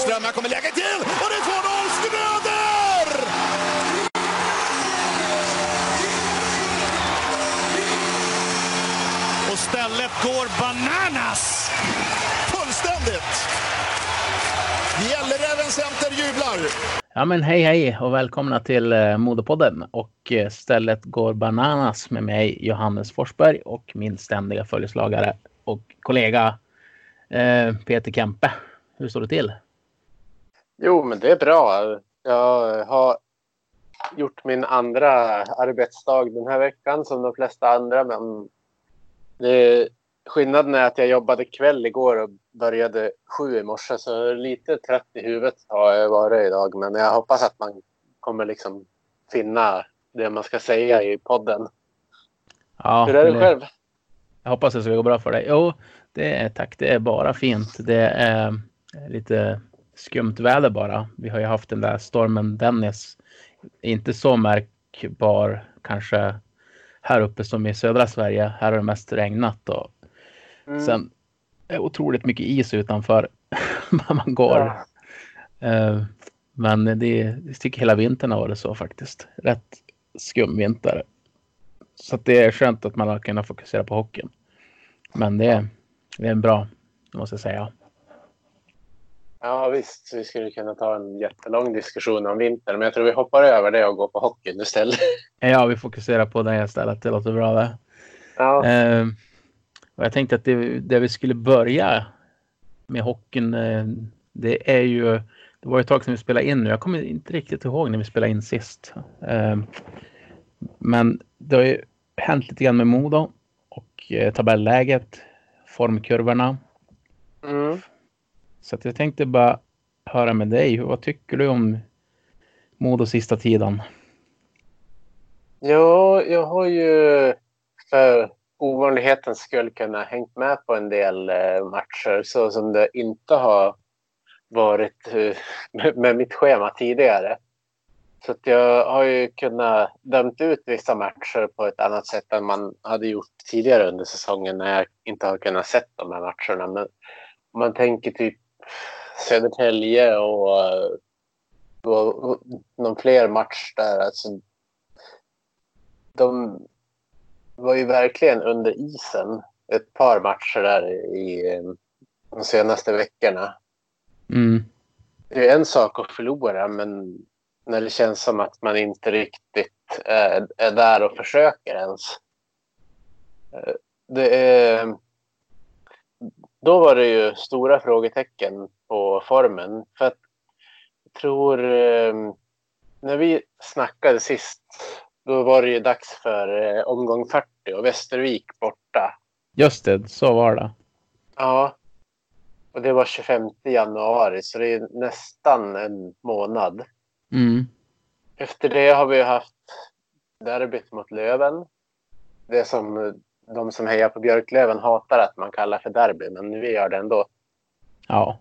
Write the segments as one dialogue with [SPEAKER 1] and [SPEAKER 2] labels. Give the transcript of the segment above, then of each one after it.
[SPEAKER 1] Söderström, här kommer läget till och det är 2-0 Schröder! Och stället går bananas! Fullständigt! Gälleräven Center jublar!
[SPEAKER 2] Ja men hej hej och välkomna till eh, Modepodden och eh, stället går bananas med mig Johannes Forsberg och min ständiga följeslagare och kollega eh, Peter Kempe. Hur står det till?
[SPEAKER 3] Jo, men det är bra. Jag har gjort min andra arbetsdag den här veckan som de flesta andra. Men det, skillnaden är att jag jobbade kväll igår och började sju i morse. Så lite trött i huvudet har jag varit idag. Men jag hoppas att man kommer liksom finna det man ska säga i podden.
[SPEAKER 2] Ja,
[SPEAKER 3] Hur är det
[SPEAKER 2] det-
[SPEAKER 3] själv?
[SPEAKER 2] Jag hoppas det ska gå bra för dig. Jo, det är tack. Det är bara fint. Det är lite skumt väder bara. Vi har ju haft den där stormen Dennis. Inte så märkbar kanske här uppe som i södra Sverige. Här har det mest regnat och
[SPEAKER 3] Mm.
[SPEAKER 2] sen är otroligt mycket is utanför när man går.
[SPEAKER 3] Ja.
[SPEAKER 2] Eh, Men det, jag tycker hela vintern har varit så faktiskt. Rätt skum vinter. Så det är skönt att man har kunnat fokusera på hockeyn. Men det, är- det är bra, måste jag säga.
[SPEAKER 3] Ja visst, vi skulle kunna ta en jättelång diskussion om vintern. Men jag tror vi hoppar över det och går på hockeyn istället.
[SPEAKER 2] Ja, vi fokuserar på det istället. Det låter bra det.
[SPEAKER 3] Ja.
[SPEAKER 2] Eh, och jag tänkte att det, det vi skulle börja med hockeyn, eh, det är ju... Det var ett tag sedan vi spelade in nu. Jag kommer inte riktigt ihåg när vi spelade in sist. Eh, men det har ju hänt lite grann med Modo och eh, tabelläget, formkurvorna.
[SPEAKER 3] Mm.
[SPEAKER 2] Så att jag tänkte bara höra med dig. Vad tycker du om Modo sista tiden?
[SPEAKER 3] Ja, jag har ju för ovanlighetens skull kunnat hängt med på en del eh, matcher så som det inte har varit eh, med, med mitt schema tidigare. Så att jag har ju kunnat dömt ut vissa matcher på ett annat sätt än man hade gjort tidigare under säsongen när jag inte har kunnat sett de här matcherna. Men om man tänker typ Södertälje och, eh, och, och någon fler match där. Alltså, de var ju verkligen under isen ett par matcher där i de senaste veckorna.
[SPEAKER 2] Mm.
[SPEAKER 3] Det är en sak att förlora, men när det känns som att man inte riktigt är, är där och försöker ens. Eh, Det är, då var det ju stora frågetecken på formen. För att jag tror, eh, när vi snackade sist, då var det ju dags för eh, omgång 40 och Västervik borta.
[SPEAKER 2] Just det, så var det.
[SPEAKER 3] Ja. Och det var 25 januari, så det är nästan en månad.
[SPEAKER 2] Mm.
[SPEAKER 3] Efter det har vi haft derbyt mot Löven. Det som de som hejar på Björklöven hatar att man kallar för derby, men vi gör det ändå.
[SPEAKER 2] Ja.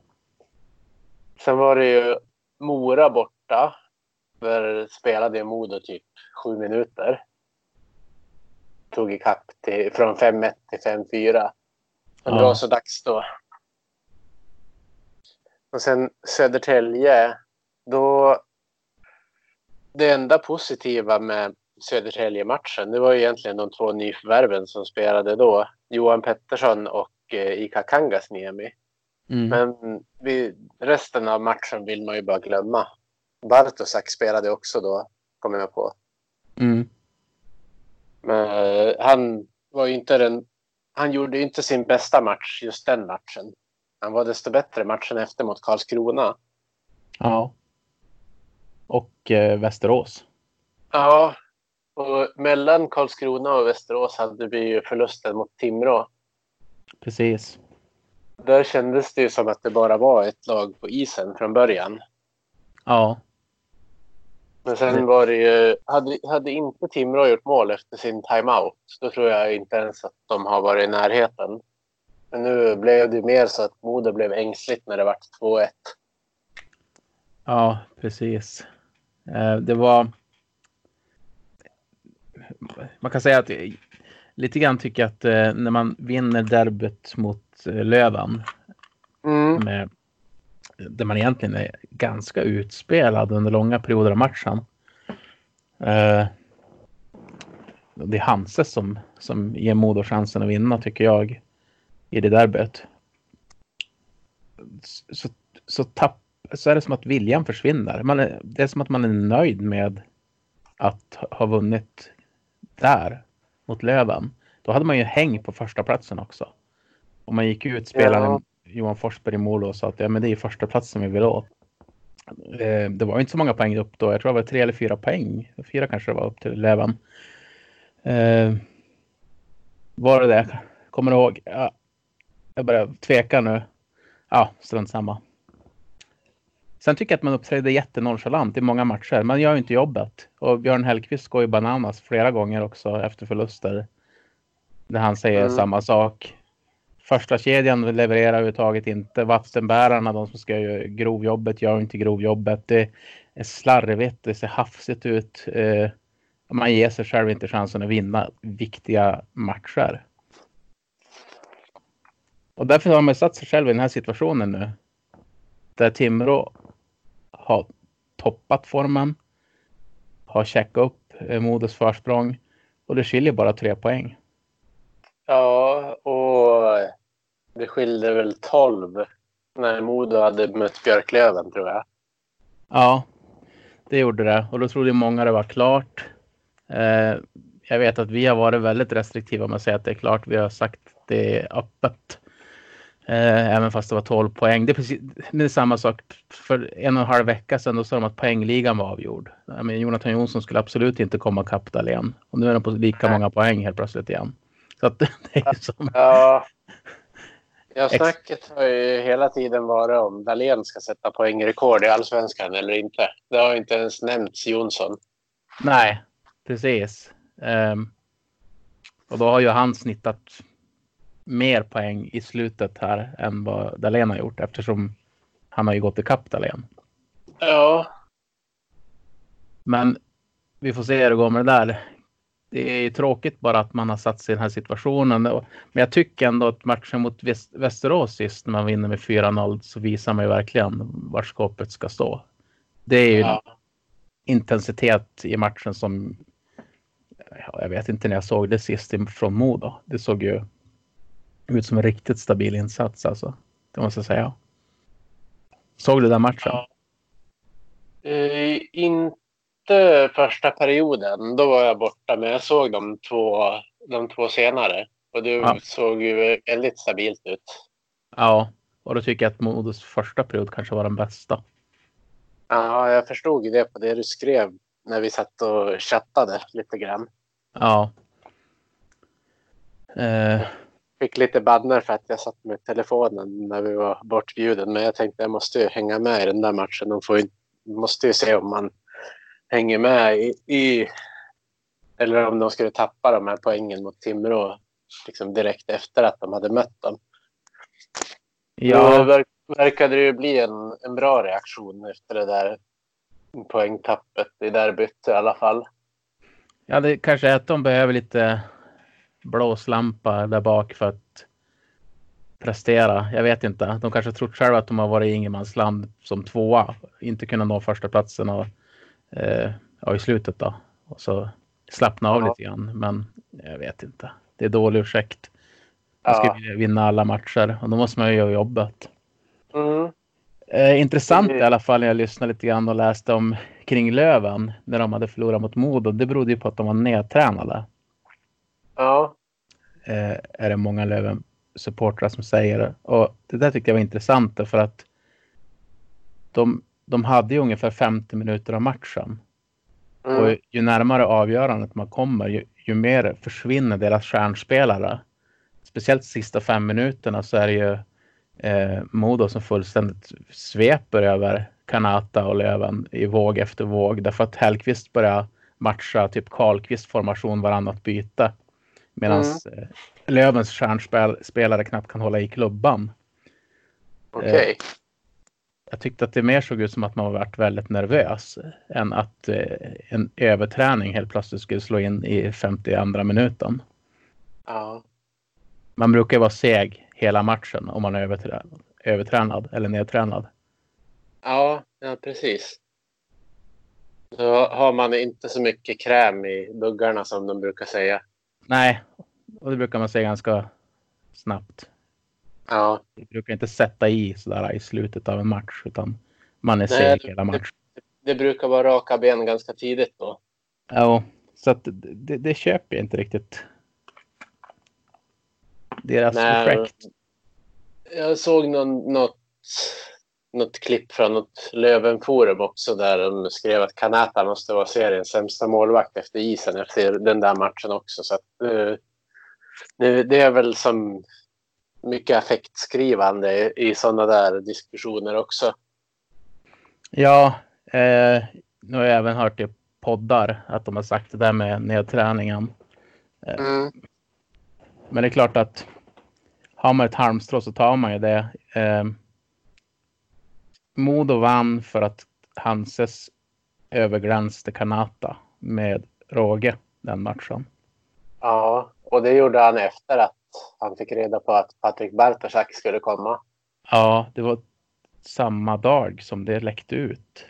[SPEAKER 3] Sen var det ju Mora borta. Där spelade Modo typ sju minuter. Tog ikapp till, från 5-1 till 5-4. Men det var så dags då. Och sen Södertälje. Då... Det enda positiva med Södertälje-matchen, det var ju egentligen de två nyförvärven som spelade då. Johan Pettersson och eh, Ika Kangasniemi.
[SPEAKER 2] Mm.
[SPEAKER 3] Men vid resten av matchen vill man ju bara glömma. Bartosak spelade också då, kommer jag på.
[SPEAKER 2] Mm.
[SPEAKER 3] Men eh, han var ju inte den... Han gjorde inte sin bästa match just den matchen. Han var desto bättre matchen efter mot Karlskrona.
[SPEAKER 2] Ja. Och eh, Västerås.
[SPEAKER 3] Ja, och mellan Karlskrona och Västerås hade vi ju förlusten mot Timrå.
[SPEAKER 2] Precis.
[SPEAKER 3] Där kändes det ju som att det bara var ett lag på isen från början.
[SPEAKER 2] Ja.
[SPEAKER 3] Men sen var det ju, hade, hade inte Timrå gjort mål efter sin timeout, då tror jag inte ens att de har varit i närheten. Men nu blev det mer så att Modo blev ängsligt när det var 2-1.
[SPEAKER 2] Ja, precis. Eh, det var... Man kan säga att lite grann tycker att eh, när man vinner derbyt mot eh, Löven
[SPEAKER 3] Mm.
[SPEAKER 2] med där man egentligen är ganska utspelad under långa perioder av matchen. Eh, det är Hanse som, som ger Modo chansen att vinna tycker jag i det derbyt. Så, så, tapp, så är det som att viljan försvinner. Man är, det är som att man är nöjd med att ha vunnit där mot Löven. Då hade man ju häng på första platsen också. Och man gick ut, spelaren ja. Johan Forsberg i mål och sa att ja, men det är första platsen vi vill åt. Eh, det var inte så många poäng upp då. Jag tror det var tre eller fyra poäng. Fyra kanske det var upp till Löven. Eh, var det det? Kommer du ihåg? Ja, jag börjar tveka nu. Ja, strunt samma. Sen tycker jag att man uppträder jättenonchalant i många matcher. Man gör ju inte jobbet. Och Björn Hellkvist går ju bananas flera gånger också efter förluster. Där han säger mm. samma sak. Första kedjan levererar överhuvudtaget inte. Vattenbärarna, de som ska göra grovjobbet, gör inte grovjobbet. Det är slarvigt, det ser hafsigt ut. Eh, man ger sig själv inte chansen att vinna viktiga matcher. Och därför har man satt sig själv i den här situationen nu. Där Timrå har toppat formen. Har checkat upp eh, Modos försprång. Och det skiljer bara tre poäng.
[SPEAKER 3] Ja, och det skilde väl tolv när Modo hade mött Björklöven tror jag.
[SPEAKER 2] Ja, det gjorde det. Och då trodde många det var klart. Eh, jag vet att vi har varit väldigt restriktiva med att säga att det är klart. Vi har sagt det är öppet. Eh, även fast det var 12 poäng. Det är, precis, är samma sak. För en och en halv vecka sedan då sa de att poängligan var avgjord. Menar, Jonathan Jonsson skulle absolut inte komma kapp igen. Och nu är de på lika många poäng helt plötsligt igen. Så att det är som...
[SPEAKER 3] Ja. Ja, snacket har ju hela tiden varit om Dahlén ska sätta poängrekord i allsvenskan eller inte. Det har inte ens nämnts Jonsson.
[SPEAKER 2] Nej, precis. Um, och då har ju han snittat mer poäng i slutet här än vad Dahlén har gjort eftersom han har ju gått ikapp Dahlén.
[SPEAKER 3] Ja.
[SPEAKER 2] Men vi får se hur det går med det där. Det är ju tråkigt bara att man har satt sig i den här situationen. Men jag tycker ändå att matchen mot Västerås sist när man vinner med 4-0 så visar man ju verkligen var skåpet ska stå. Det är ju ja. intensitet i matchen som jag vet inte när jag såg det sist från Modo. Det såg ju ut som en riktigt stabil insats alltså. Det måste jag säga. Såg du den matchen? Ja.
[SPEAKER 3] Uh, inte första perioden. Då var jag borta. Men jag såg de två, de två senare. Och det ja. såg ju väldigt stabilt ut.
[SPEAKER 2] Ja, och då tycker jag att Modos första period kanske var den bästa.
[SPEAKER 3] Ja, jag förstod ju det på det du skrev när vi satt och chattade lite grann.
[SPEAKER 2] Ja. Uh,
[SPEAKER 3] fick lite banner för att jag satt med telefonen när vi var bortbjuden. Men jag tänkte jag måste ju hänga med i den där matchen. De får ju, måste ju se om man hänger med i, i eller om de skulle tappa de här poängen mot Timrå liksom direkt efter att de hade mött dem. Ja. Då verk, verkade det ju bli en, en bra reaktion efter det där poängtappet i derbyt i alla fall.
[SPEAKER 2] Ja, det kanske är att de behöver lite blåslampa där bak för att prestera. Jag vet inte. De kanske trott själva att de har varit i ingenmansland som tvåa. Inte kunnat nå första platsen och, eh, ja, i slutet då. Och så slappna av ja. lite grann. Men jag vet inte. Det är dålig ursäkt. Man ska vilja vinna alla matcher och då måste man ju göra jobbet.
[SPEAKER 3] Mm.
[SPEAKER 2] Eh, intressant i alla fall när jag lyssnade lite grann och läste om kring Löven när de hade förlorat mot Modo. Det berodde ju på att de var nedtränade.
[SPEAKER 3] Ja.
[SPEAKER 2] Eh, är det många Löven-supportrar som säger. Och det där tyckte jag var intressant för att de, de hade ju ungefär 50 minuter av matchen. Mm. Och ju närmare avgörandet man kommer, ju, ju mer försvinner deras stjärnspelare. Speciellt de sista fem minuterna så är det ju eh, Modo som fullständigt sveper över Kanata och Löven i våg efter våg. Därför att Hellqvist börjar matcha typ Karlqvist formation varannat byte. Medan mm. Eh, Lövens stjärnspelare knappt kan hålla i klubban.
[SPEAKER 3] Okej. Okay. Eh,
[SPEAKER 2] jag tyckte att det mer såg ut som att man varit väldigt nervös än att eh, en överträning helt plötsligt skulle slå in i 52 minuten.
[SPEAKER 3] Ja.
[SPEAKER 2] Man brukar vara seg hela matchen om man är övertränad, övertränad eller nedtränad.
[SPEAKER 3] ja, precis. Då har man inte så mycket kräm i buggarna som de brukar säga.
[SPEAKER 2] Nej, och det brukar man säga ganska snabbt.
[SPEAKER 3] Ja,
[SPEAKER 2] Det brukar inte sätta i sådär i slutet av en match utan man är seg hela matchen.
[SPEAKER 3] det brukar vara raka ben ganska tidigt då.
[SPEAKER 2] Ja, så att det, det köper jag inte riktigt. Deras
[SPEAKER 3] Nej,
[SPEAKER 2] projekt.
[SPEAKER 3] Jag såg någon, något, något klipp från något Lövenforum också där de skrev att Kanata måste vara seriens sämsta målvakt efter isen efter den där matchen också. Så att, eh, nu, det är väl som mycket affektskrivande i, i sådana där diskussioner också.
[SPEAKER 2] Ja, eh, nu har jag även hört i poddar att de har sagt det där med nedträningen.
[SPEAKER 3] Mm.
[SPEAKER 2] Men det är klart att har man ett halmstrå så tar man ju det. Eh, Modo vann för att Hanses överglänste Kanata med råge den matchen.
[SPEAKER 3] Ja, och det gjorde han efter att han fick reda på att Patrik Bartoszak skulle komma.
[SPEAKER 2] Ja, det var samma dag som det läckte ut.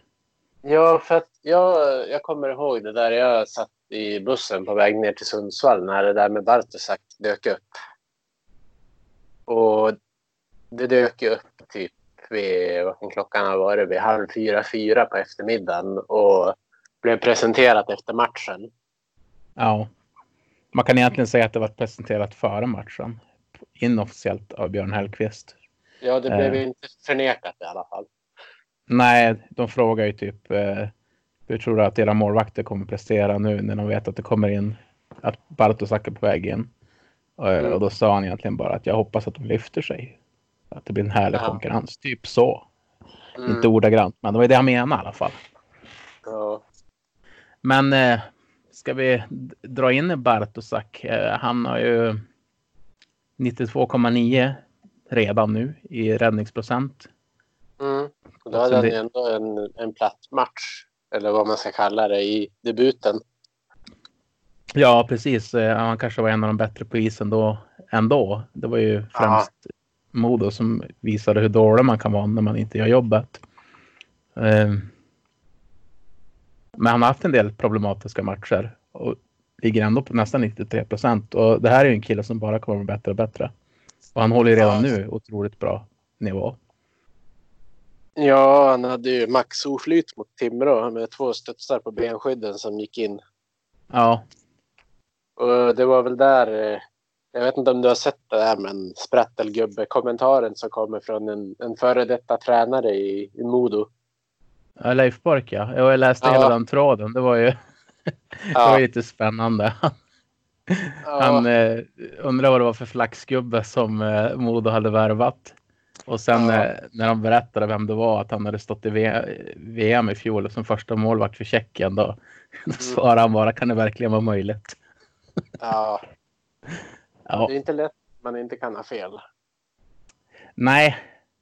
[SPEAKER 3] Ja, för att jag, jag kommer ihåg det där. Jag satt i bussen på väg ner till Sundsvall när det där med Bartoszak dök upp. Och det dök ju upp typ vid, vad kan klockan har varit, vid halv fyra, fyra på eftermiddagen och blev presenterat efter matchen.
[SPEAKER 2] Ja, man kan egentligen säga att det var presenterat före matchen. Inofficiellt av Björn Hellkvist.
[SPEAKER 3] Ja, det blev
[SPEAKER 2] Eh.
[SPEAKER 3] inte förnekat i alla fall.
[SPEAKER 2] Nej, de frågar ju typ eh, hur tror du att era målvakter kommer prestera nu när de vet att det kommer in att Bartoszak är på väg in? Och,
[SPEAKER 3] Mm.
[SPEAKER 2] och då sa han egentligen bara att jag hoppas att de lyfter sig. Att det blir en härlig
[SPEAKER 3] Ja.
[SPEAKER 2] konkurrens. Typ så.
[SPEAKER 3] Mm.
[SPEAKER 2] Inte ordagrant, men det var ju det han menade i alla fall.
[SPEAKER 3] Ja.
[SPEAKER 2] Men eh, ska vi dra in Bartoszak? Eh, han har ju 92,9 redan nu i räddningsprocent.
[SPEAKER 3] Mm. Då hade han
[SPEAKER 2] det-
[SPEAKER 3] ändå en, en platt match, eller vad man ska kalla det, i debuten.
[SPEAKER 2] Ja, precis. Eh, Han kanske var en av de bättre på isen då ändå. Det var ju främst Modo som visade hur dålig man kan vara när man inte gör jobbet. Eh, Men han har haft en del problematiska matcher och ligger ändå på nästan 93 procent. Och det här är ju en kille som bara kommer bli bättre och bättre. Och han håller ju redan nu otroligt bra nivå.
[SPEAKER 3] Ja, han hade ju max oflyt mot Timrå med två studsar på benskydden som gick in.
[SPEAKER 2] Ja,
[SPEAKER 3] Och det var väl där, eh, jag vet inte om du har sett det där, men sprattelgubbe-kommentaren som kommer från en, en före detta tränare i, i Modo.
[SPEAKER 2] Ja, Leif Bork ja. Ja, Jag läste
[SPEAKER 3] Ja.
[SPEAKER 2] hela den tråden. Det var ju, det var ju lite spännande. Han eh, undrar vad det var för flaxgubbe som eh, Modo hade värvat. Och sen
[SPEAKER 3] Ja.
[SPEAKER 2] eh, när de berättade vem det var, att han hade stått i v- VM i fjol som första målvakt för Tjeckien. Då, då svarade han bara, kan det verkligen vara möjligt?
[SPEAKER 3] ja,
[SPEAKER 2] Ja,
[SPEAKER 3] det är inte lätt man inte kan ha fel.
[SPEAKER 2] nej,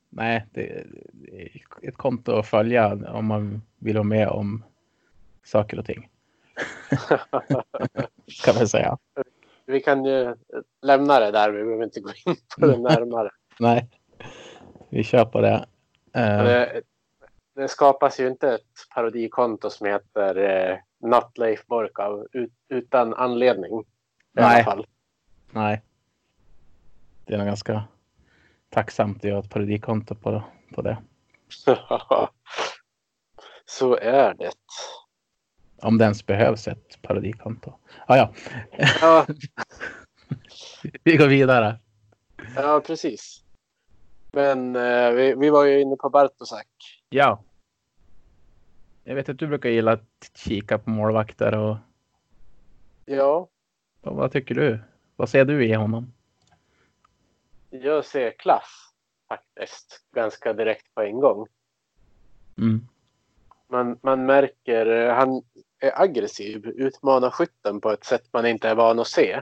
[SPEAKER 2] nej, det är ett konto att följa om man vill vara med om saker och ting. Kan man säga.
[SPEAKER 3] Vi kan ju lämna det där, vi behöver inte gå in på det närmare.
[SPEAKER 2] Nej, vi kör på det. Eh,
[SPEAKER 3] Det, det skapas ju inte ett parodikonto som heter eh, Not Leif Bork av, ut, utan anledning. I
[SPEAKER 2] Nej.
[SPEAKER 3] alla fall.
[SPEAKER 2] Nej. Det är nog ganska tacksamt att göra ett parodikonto på, på det.
[SPEAKER 3] Så är det.
[SPEAKER 2] Om det ens behövs ett parodikonto. Ah, ja,
[SPEAKER 3] Ja,
[SPEAKER 2] vi går vidare.
[SPEAKER 3] ja precis. Men eh, vi, vi var ju inne på Bartoszak.
[SPEAKER 2] Ja. Jag vet att du brukar gilla att kika på målvakter och
[SPEAKER 3] Ja,
[SPEAKER 2] och vad tycker du? Vad ser du i honom?
[SPEAKER 3] jag ser klass faktiskt ganska direkt på en gång.
[SPEAKER 2] Mm.
[SPEAKER 3] Man, man märker, eh, han är aggressiv, utmanar skytten på ett sätt man inte är van att se.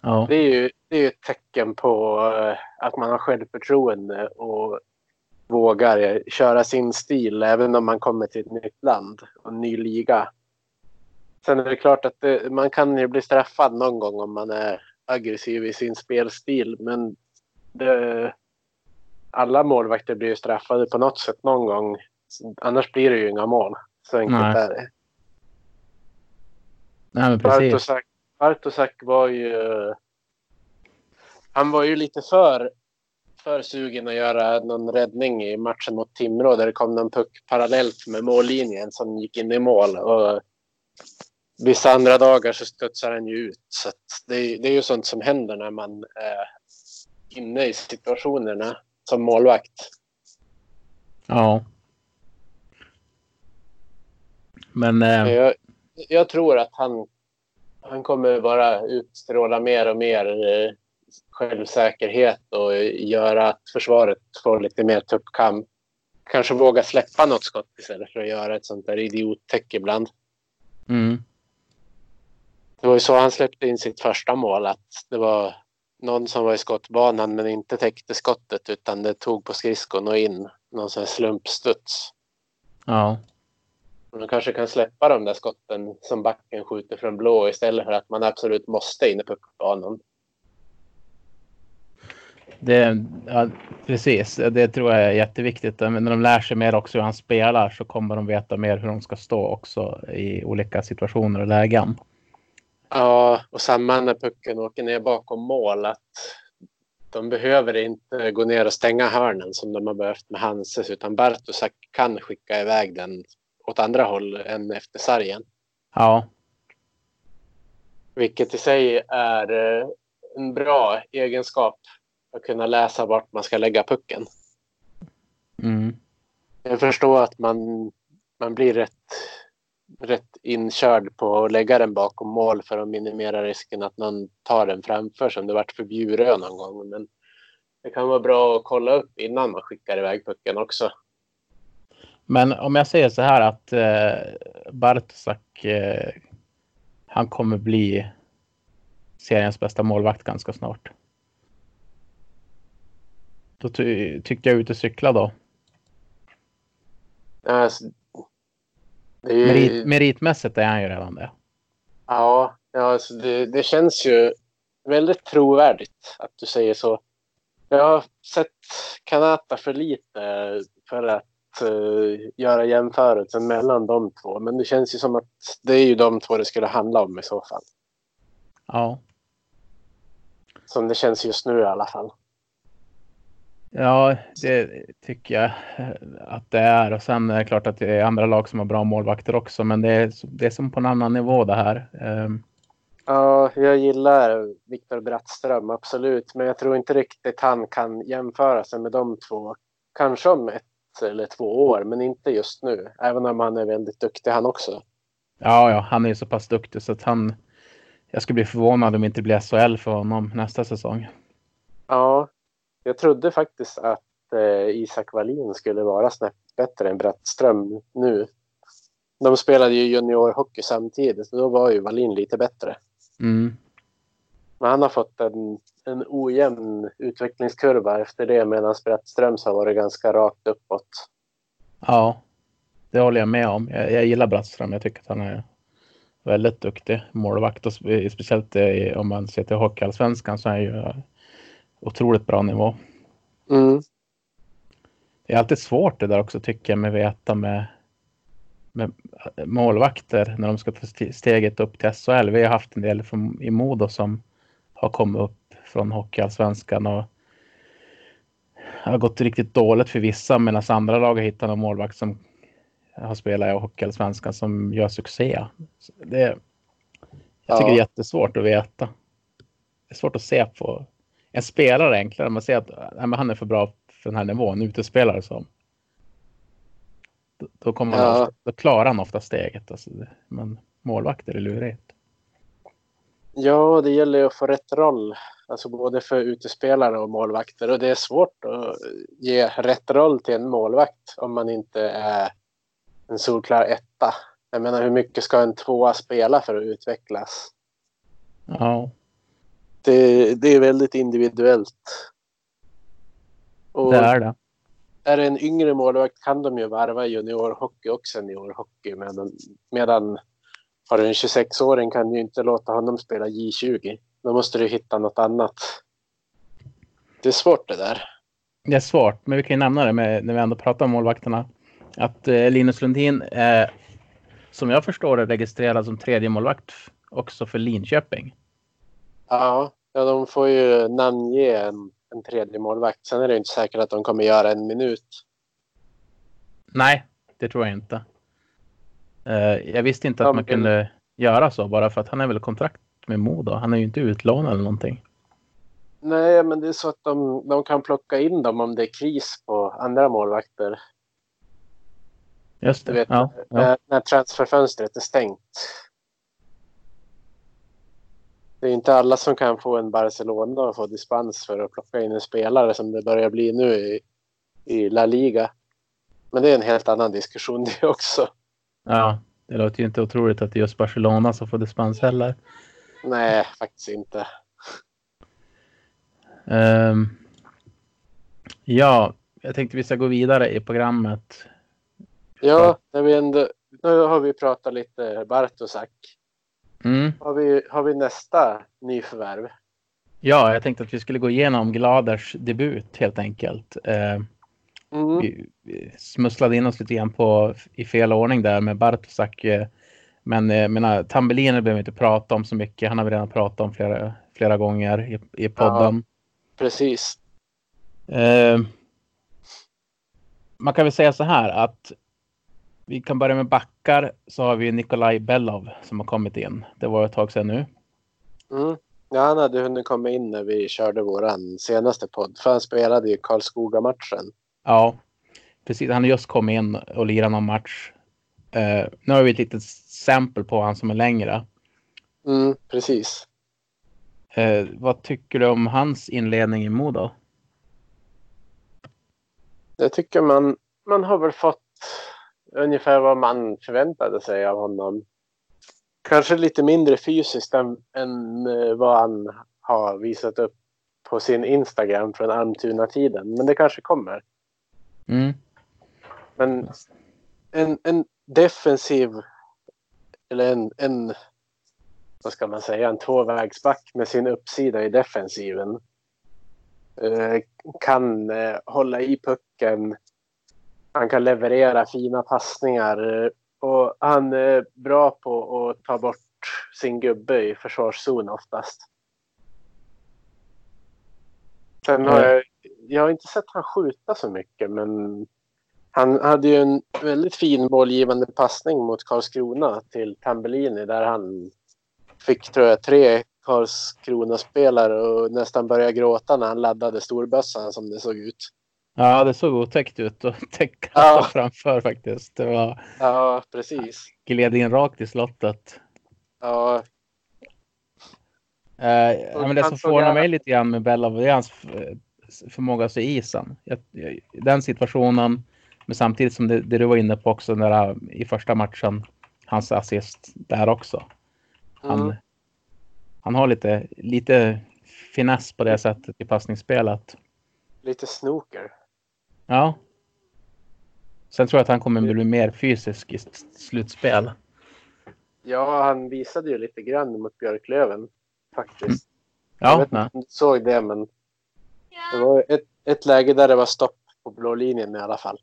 [SPEAKER 2] Ja.
[SPEAKER 3] Det är ju, det är ju ett tecken på eh, att man har självförtroende och vågar köra sin stil även om man kommer till ett nytt land och en ny liga. Sen är det klart att det, man kan ju bli straffad någon gång om man är aggressiv i sin spelstil. Men det, alla målvakter blir ju straffade på något sätt någon gång Annars blir det ju inga mål. Så enkelt
[SPEAKER 2] Nej.
[SPEAKER 3] är det.
[SPEAKER 2] Nej, men precis.
[SPEAKER 3] Bartosak, Bartosak var ju... Han var ju lite för, för sugen att göra någon räddning i matchen mot Timrå där det kom någon puck parallellt med mållinjen som gick in i mål. Och vissa andra dagar så studsar han ju ut. Så det, är- det är ju sånt som händer när man är inne i situationerna som målvakt.
[SPEAKER 2] Ja. Men eh,
[SPEAKER 3] Jag, jag tror att han, han kommer bara utstråla mer och mer eh, självsäkerhet och göra att försvaret får lite mer tuppkam. Kanske våga släppa något skott istället för att göra ett sånt där idiottäck ibland.
[SPEAKER 2] mm,
[SPEAKER 3] Det var ju så han släppte in sitt första mål. Att det var någon som var i skottbanan men inte täckte skottet utan det tog på skridskon och in. Någon sån här slumpstuds.
[SPEAKER 2] ja.
[SPEAKER 3] Man kanske kan släppa de där skotten som backen skjuter från blå istället för att man absolut måste in i puckbanan.
[SPEAKER 2] Det, ja, precis, det tror jag är jätteviktigt. Men när de lär sig mer också hur han spelar så kommer de veta mer hur de ska stå också i olika situationer och lägen.
[SPEAKER 3] Ja, och samma när pucken åker ner bakom mål. Att de behöver inte gå ner och stänga hörnen som de har behövt med Hanses utan Bartosak kan skicka iväg den åt andra håll än efter sargen.
[SPEAKER 2] Ja,
[SPEAKER 3] Vilket i sig är eh, en bra egenskap att kunna läsa vart man ska lägga pucken.
[SPEAKER 2] mm,
[SPEAKER 3] Jag förstår att man, man blir rätt, rätt inkörd på att lägga den bakom mål för att minimera risken att någon tar den framför som det varit för Bjurö någon gång. Men det kan vara bra att kolla upp innan man skickar iväg pucken också.
[SPEAKER 2] Men om jag säger så här att eh, Bartosak, eh, han kommer bli seriens bästa målvakt ganska snart. Då ty tyckte jag ut och cykla då.
[SPEAKER 3] Alltså, ju-
[SPEAKER 2] Merit, meritmässigt är han ju redan det.
[SPEAKER 3] Ja, ja alltså det, det känns ju väldigt trovärdigt att du säger så. Jag har sett Kanata för lite för att eh, göra jämförelsen mellan de två. Men det känns ju som att det är ju de två det skulle handla om i så fall.
[SPEAKER 2] Ja,
[SPEAKER 3] Som det känns just nu i alla fall.
[SPEAKER 2] Ja det tycker jag att det är. Och sen är det klart att det är andra lag som har bra målvakter också. Men det är, det är som på en annan nivå det här. Ehm,
[SPEAKER 3] Ja, jag gillar Viktor Brattström, absolut. Men jag tror inte riktigt han kan jämföra sig med de två. Kanske om ett eller två år, men inte just nu. Även om han är väldigt duktig han också.
[SPEAKER 2] Ja, ja, han är ju så pass duktig så att han... Jag skulle bli förvånad om det inte blir SHL för honom nästa säsong.
[SPEAKER 3] Ja, jag trodde faktiskt att eh, Isak Wallin skulle vara snäppet bättre än Brattström nu. De spelade ju juniorhockey samtidigt, så då var ju Wallin lite bättre.
[SPEAKER 2] Mm.
[SPEAKER 3] Men han har fått en, en ojämn utvecklingskurva efter det medan Brattströms har varit ganska rakt uppåt.
[SPEAKER 2] Ja, det håller jag med om. Jag, jag gillar Brattström. Jag tycker att han är väldigt duktig målvakt och spe- speciellt om man ser till Hockeyallsvenskan så är han ju otroligt bra nivå.
[SPEAKER 3] Mm.
[SPEAKER 2] Det är alltid svårt det där också tycker jag med veta med, med målvakter när de ska ta st- steget upp till SHL. Vi har haft en del från, i Modo som har kommit upp från Hockeyallsvenskan och har gått riktigt dåligt för vissa medan andra lag har hittat någon målvakt som har spelat i Hockeyallsvenskan som gör succé. Det, jag tycker
[SPEAKER 3] Ja.
[SPEAKER 2] det är jättesvårt att veta. Det är svårt att se på en spelare enklare. Man ser att nej, men han är för bra för den här nivån, utespelare som. Då, då, kommer man
[SPEAKER 3] Ja.
[SPEAKER 2] ofta, då klarar han ofta steget. Alltså, men målvakter är lurigt.
[SPEAKER 3] Ja, det gäller ju att få rätt roll. Alltså både för utespelare och målvakter. Och det är svårt att ge rätt roll till en målvakt om man inte är en solklar etta. Jag menar, hur mycket ska en tvåa spela för att utvecklas?
[SPEAKER 2] Ja,
[SPEAKER 3] Det, det är väldigt individuellt. Och
[SPEAKER 2] det är det.
[SPEAKER 3] är det en yngre målvakt kan de ju varva juniorhockey och seniorhockey. Medan, medan har du en 26-åring kan du inte låta honom spela J20. Då måste du hitta något annat. Det är svårt det där.
[SPEAKER 2] Det är svårt, men vi kan ju nämna det med, när vi ändå pratar om målvakterna. att eh, Linus Lundin är, som jag förstår det, registrerad som tredje målvakt också för Linköping.
[SPEAKER 3] Ja, ja de får ju namnge en, en tredje målvakt. Sen är det inte säkert att de kommer göra en minut.
[SPEAKER 2] Nej, det tror jag inte. Uh, jag visste inte att ja, man kunde göra så bara för att han är väl kontrakt med Modo. Han är ju inte utlånad eller någonting.
[SPEAKER 3] Nej, men det är så att de, de kan plocka in dem om det är kris på andra målvakter.
[SPEAKER 2] Just det.
[SPEAKER 3] Vet, ja, ja. När, när transferfönstret är stängt. Det är inte alla som kan få en Barcelona och få dispens för att plocka in en spelare som det börjar bli nu i, i La Liga. Men det är en helt annan diskussion det också.
[SPEAKER 2] Ja, det låter ju inte otroligt att det är just Barcelona som får dispens heller.
[SPEAKER 3] Nej, faktiskt inte.
[SPEAKER 2] Um, ja, jag tänkte vi ska gå vidare i programmet.
[SPEAKER 3] Ja, när vi ändå, nu har vi pratat lite Bartosak. Mm. Har, vi, har vi nästa nyförvärv?
[SPEAKER 2] Ja, jag tänkte att vi skulle gå igenom Gladers debut helt enkelt. Uh, mm. vi, vi, smusslade in oss lite grann på, i fel ordning där med Bartosak. Uh, men jag menar, Tambellini behöver vi inte prata om så mycket. Han har vi redan pratat om flera, flera gånger i, i podden. Ja,
[SPEAKER 3] precis.
[SPEAKER 2] Uh, man kan väl säga så här att vi kan börja med backar så har vi Nikolaj Bellov som har kommit in. Det var ett tag sedan nu.
[SPEAKER 3] Mm. Ja, han hade hunnit komma in när vi körde våran senaste podd. För han spelade ju Karlskoga-matchen.
[SPEAKER 2] Ja, precis. Han har just kommit in och lirat någon match. Uh, nu har vi ett litet exempel på han som är längre.
[SPEAKER 3] Mm, precis.
[SPEAKER 2] Uh, vad tycker du om hans inledning i Modo?
[SPEAKER 3] Jag tycker man, man har väl fått ungefär vad man förväntade sig av honom. Kanske lite mindre fysiskt än, än eh, vad han har visat upp på sin Instagram från Almtuna-tiden. Men det kanske kommer.
[SPEAKER 2] Mm.
[SPEAKER 3] Men en, en defensiv eller en, en vad ska man säga, en tvåvägsback med sin uppsida i defensiven. Eh, kan eh, hålla i pucken, han kan leverera fina passningar och han är bra på att ta bort sin gubbe i försvarszon oftast. Sen har jag, jag har inte sett han skjuta så mycket men han hade ju en väldigt fin målgivande passning mot Karlskrona till Tambellini där han fick tror jag tre Karlskrona-spelare och nästan började gråta när han laddade storbössan som det såg ut.
[SPEAKER 2] Ja, det såg otäckt ut att täcka ja. framför faktiskt. Det var...
[SPEAKER 3] Ja, precis.
[SPEAKER 2] Gled in rakt i slottet.
[SPEAKER 3] Ja.
[SPEAKER 2] Eh, men det som förvånar mig lite grann med Bella det är hans förmåga att se isen. Den situationen, men samtidigt som det, det du var inne på också när, i första matchen, hans assist där också. Han, mm. han har lite, lite finess på det sättet i passningsspelet.
[SPEAKER 3] Lite snooker.
[SPEAKER 2] Ja. Sen tror jag att han kommer bli mer fysisk i slutspel.
[SPEAKER 3] Ja, han visade ju lite grann mot Björklöven faktiskt. Mm.
[SPEAKER 2] Ja,
[SPEAKER 3] jag vet inte om du såg det, men det var ett, ett läge där det var stopp på blå linjen i alla fall.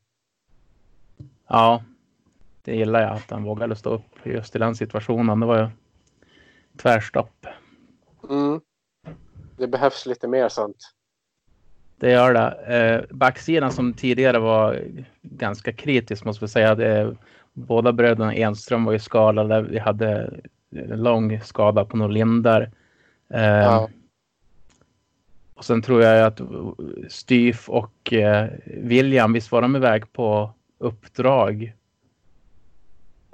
[SPEAKER 2] Ja, det gillar jag att han vågade stå upp just i den situationen. Det var ju tvärstopp.
[SPEAKER 3] Mm. Det behövs lite mer sånt.
[SPEAKER 2] Det gör det. Eh, backsidan som tidigare var ganska kritisk måste vi säga. Det, båda bröderna Enström var ju skadade. Vi hade lång skada på Norlinder. Eh, ja. Och sen tror jag att Styf och eh, William, visst var de iväg på uppdrag?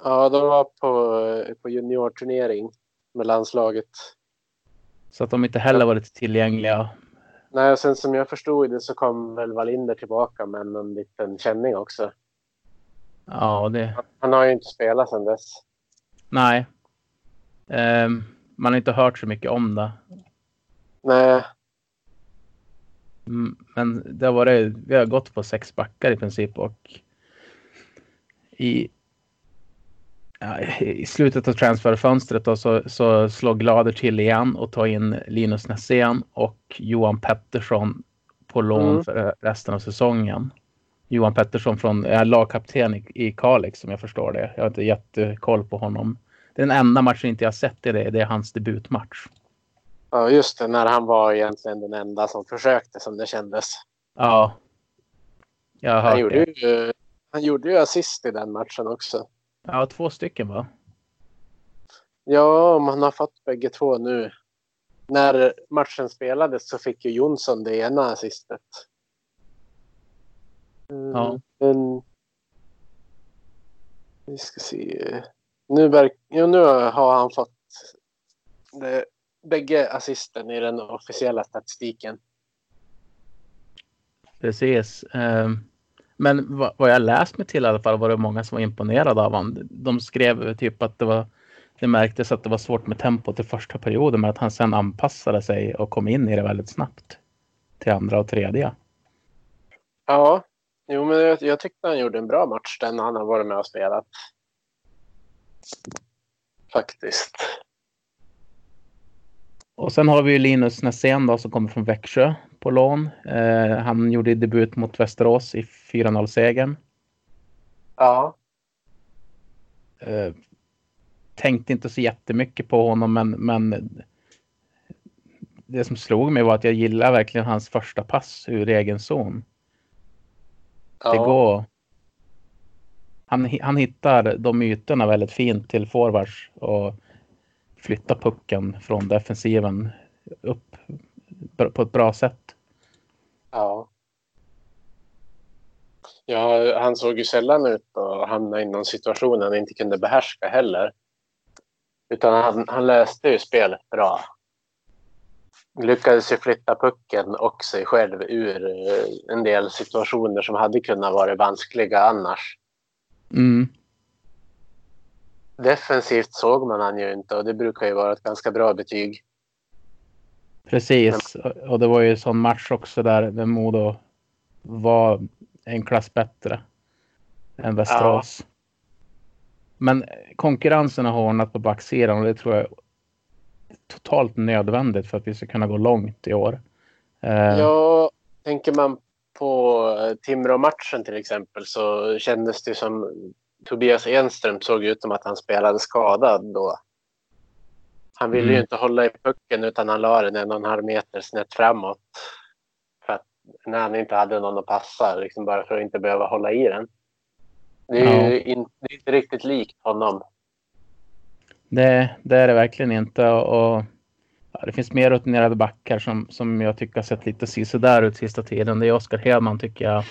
[SPEAKER 3] Ja, de var på, på juniorturnering med landslaget.
[SPEAKER 2] Så att de inte heller varit tillgängliga
[SPEAKER 3] Nej, och sen som jag förstod det så kom väl Wallinder tillbaka med en liten känning också.
[SPEAKER 2] Ja, det...
[SPEAKER 3] Han har ju inte spelat sedan dess.
[SPEAKER 2] Nej. Um, man har inte hört så mycket om det.
[SPEAKER 3] Nej.
[SPEAKER 2] Mm, men det har varit, vi har gått på sex backar i princip och i i slutet av transferfönstret då, så, så slår Glader till igen och tar in Linus Nässén och Johan Pettersson på lån mm. för resten av säsongen. Johan Pettersson från är lagkapten i, i Kalix som jag förstår det. Jag har inte jättekoll på honom. Den enda matchen inte jag sett i det. Det är hans debutmatch.
[SPEAKER 3] Ja, just det. När han var egentligen den enda som försökte som det kändes.
[SPEAKER 2] Ja. Jag har
[SPEAKER 3] Han gjorde,
[SPEAKER 2] det.
[SPEAKER 3] ju, han gjorde ju assist i den matchen också.
[SPEAKER 2] Ja, två stycken va?
[SPEAKER 3] Ja, om han har fått bägge två nu. När matchen spelades så fick ju Jonsson det ena assistet. Mm,
[SPEAKER 2] Ja.
[SPEAKER 3] Men... Vi ska se. Nu, verk... jo, nu har han fått det, bägge assisten i den officiella statistiken.
[SPEAKER 2] Precis. Ehm, men vad vad jag läst mig till i alla fall var det många som var imponerade av honom. De skrev typ att det var det märktes att det var svårt med tempot i första perioden men att han sen anpassade sig och kom in i det väldigt snabbt. Till andra och tredje.
[SPEAKER 3] Ja, jo, men jag, jag tyckte han gjorde en bra match den han har varit med och spelat. Faktiskt.
[SPEAKER 2] Och sen har vi ju Linus Nässén då som kommer från Växjö på lån. Eh, han gjorde debut mot Västerås i 4-0-segern.
[SPEAKER 3] Ja,
[SPEAKER 2] Eh, tänkte inte så jättemycket på honom men, men det som slog mig var att jag gillar verkligen hans första pass ur egen zon.
[SPEAKER 3] ja.
[SPEAKER 2] Det går. Han, han hittar de ytorna väldigt fint till forwards och flyttar pucken från defensiven upp på ett bra sätt.
[SPEAKER 3] Ja. Ja, han såg ju sällan ut att hamna i någon situation han inte kunde behärska heller. Utan han, han löste ju spelet bra. Lyckades ju flytta pucken och sig själv ur eh, en del situationer som hade kunnat vara vanskliga annars.
[SPEAKER 2] Mm.
[SPEAKER 3] Defensivt såg man han ju inte och det brukar ju vara ett ganska bra betyg.
[SPEAKER 2] Precis. Och det var ju en sån match också där, där Modo var en klass bättre än Västerås. Men konkurrensen har hårdnat på backsidan och det tror jag är totalt nödvändigt för att vi ska kunna gå långt i år. Eh,
[SPEAKER 3] Ja, tänker man på Timrå-matchen till exempel så kändes det som Tobias Enström såg ut som att han spelade skadad då. Han ville ju
[SPEAKER 2] Mm.
[SPEAKER 3] inte hålla i pucken utan han la den en och en halv meter snett framåt. För att när han inte hade någon att passa, liksom bara för att inte behöva hålla i den. Det är ju in, det är inte riktigt likt honom.
[SPEAKER 2] Det, det är det verkligen inte. Och, ja, det finns mer rutinerade backar som, som jag tycker har sett lite där ut sista tiden. Det är Oskar Hedman tycker jag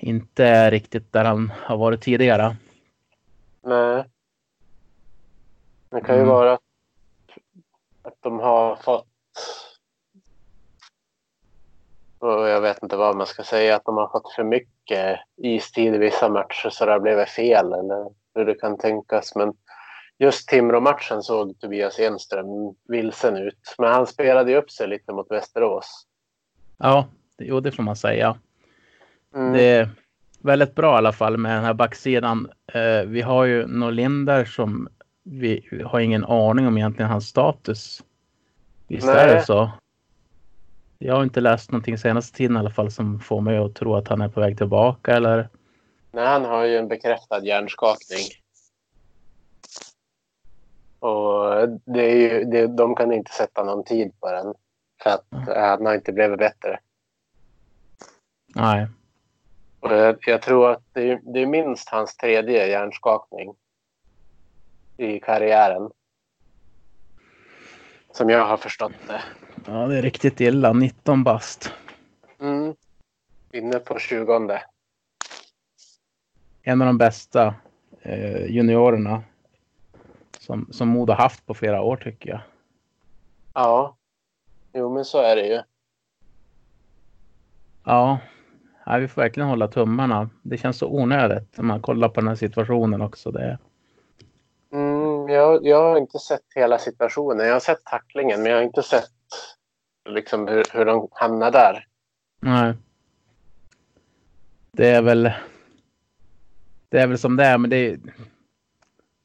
[SPEAKER 2] inte är riktigt där han har varit tidigare.
[SPEAKER 3] Nej. Det kan ju
[SPEAKER 2] Mm.
[SPEAKER 3] vara att, att de har fått... Jag vet inte vad man ska säga. Att de har fått för mycket istid i vissa matcher så det har blivit fel eller hur det kan tänkas. Men just Timrå-matchen såg Tobias Enström vilsen ut. Men han spelade ju upp sig lite mot Västerås.
[SPEAKER 2] Ja, jo, det får man säga.
[SPEAKER 3] Mm.
[SPEAKER 2] Det är väldigt bra i alla fall med den här backsidan. Eh, vi har ju Norlinder som vi har ingen aning om egentligen hans status. Visst är
[SPEAKER 3] Nej.
[SPEAKER 2] det så? Jag har inte läst någonting senaste tiden i alla fall som får mig att tro att han är på väg tillbaka eller
[SPEAKER 3] Nej, han har ju en bekräftad hjärnskakning. Och det är ju, det, de kan inte sätta någon tid på den. För att han har inte blivit bättre.
[SPEAKER 2] nej.
[SPEAKER 3] Jag tror att det, är- det är minst hans tredje hjärnskakning i karriären. Som jag har förstått det.
[SPEAKER 2] Ja, det är riktigt illa. 19 bast.
[SPEAKER 3] Mm. Inne på 20.
[SPEAKER 2] En av de bästa eh, juniorerna som, som Modo haft på flera år tycker jag.
[SPEAKER 3] Ja. Jo, men så är det ju.
[SPEAKER 2] Ja, nej, vi får verkligen hålla tummarna. Det känns så onödigt när man kollar på den här situationen också. Det,
[SPEAKER 3] Mm, jag, jag har inte sett hela situationen. Jag har sett tacklingen, men jag har inte sett liksom, hur, hur de hamnar där.
[SPEAKER 2] nej. Det är väl. Det är väl som det är, men det,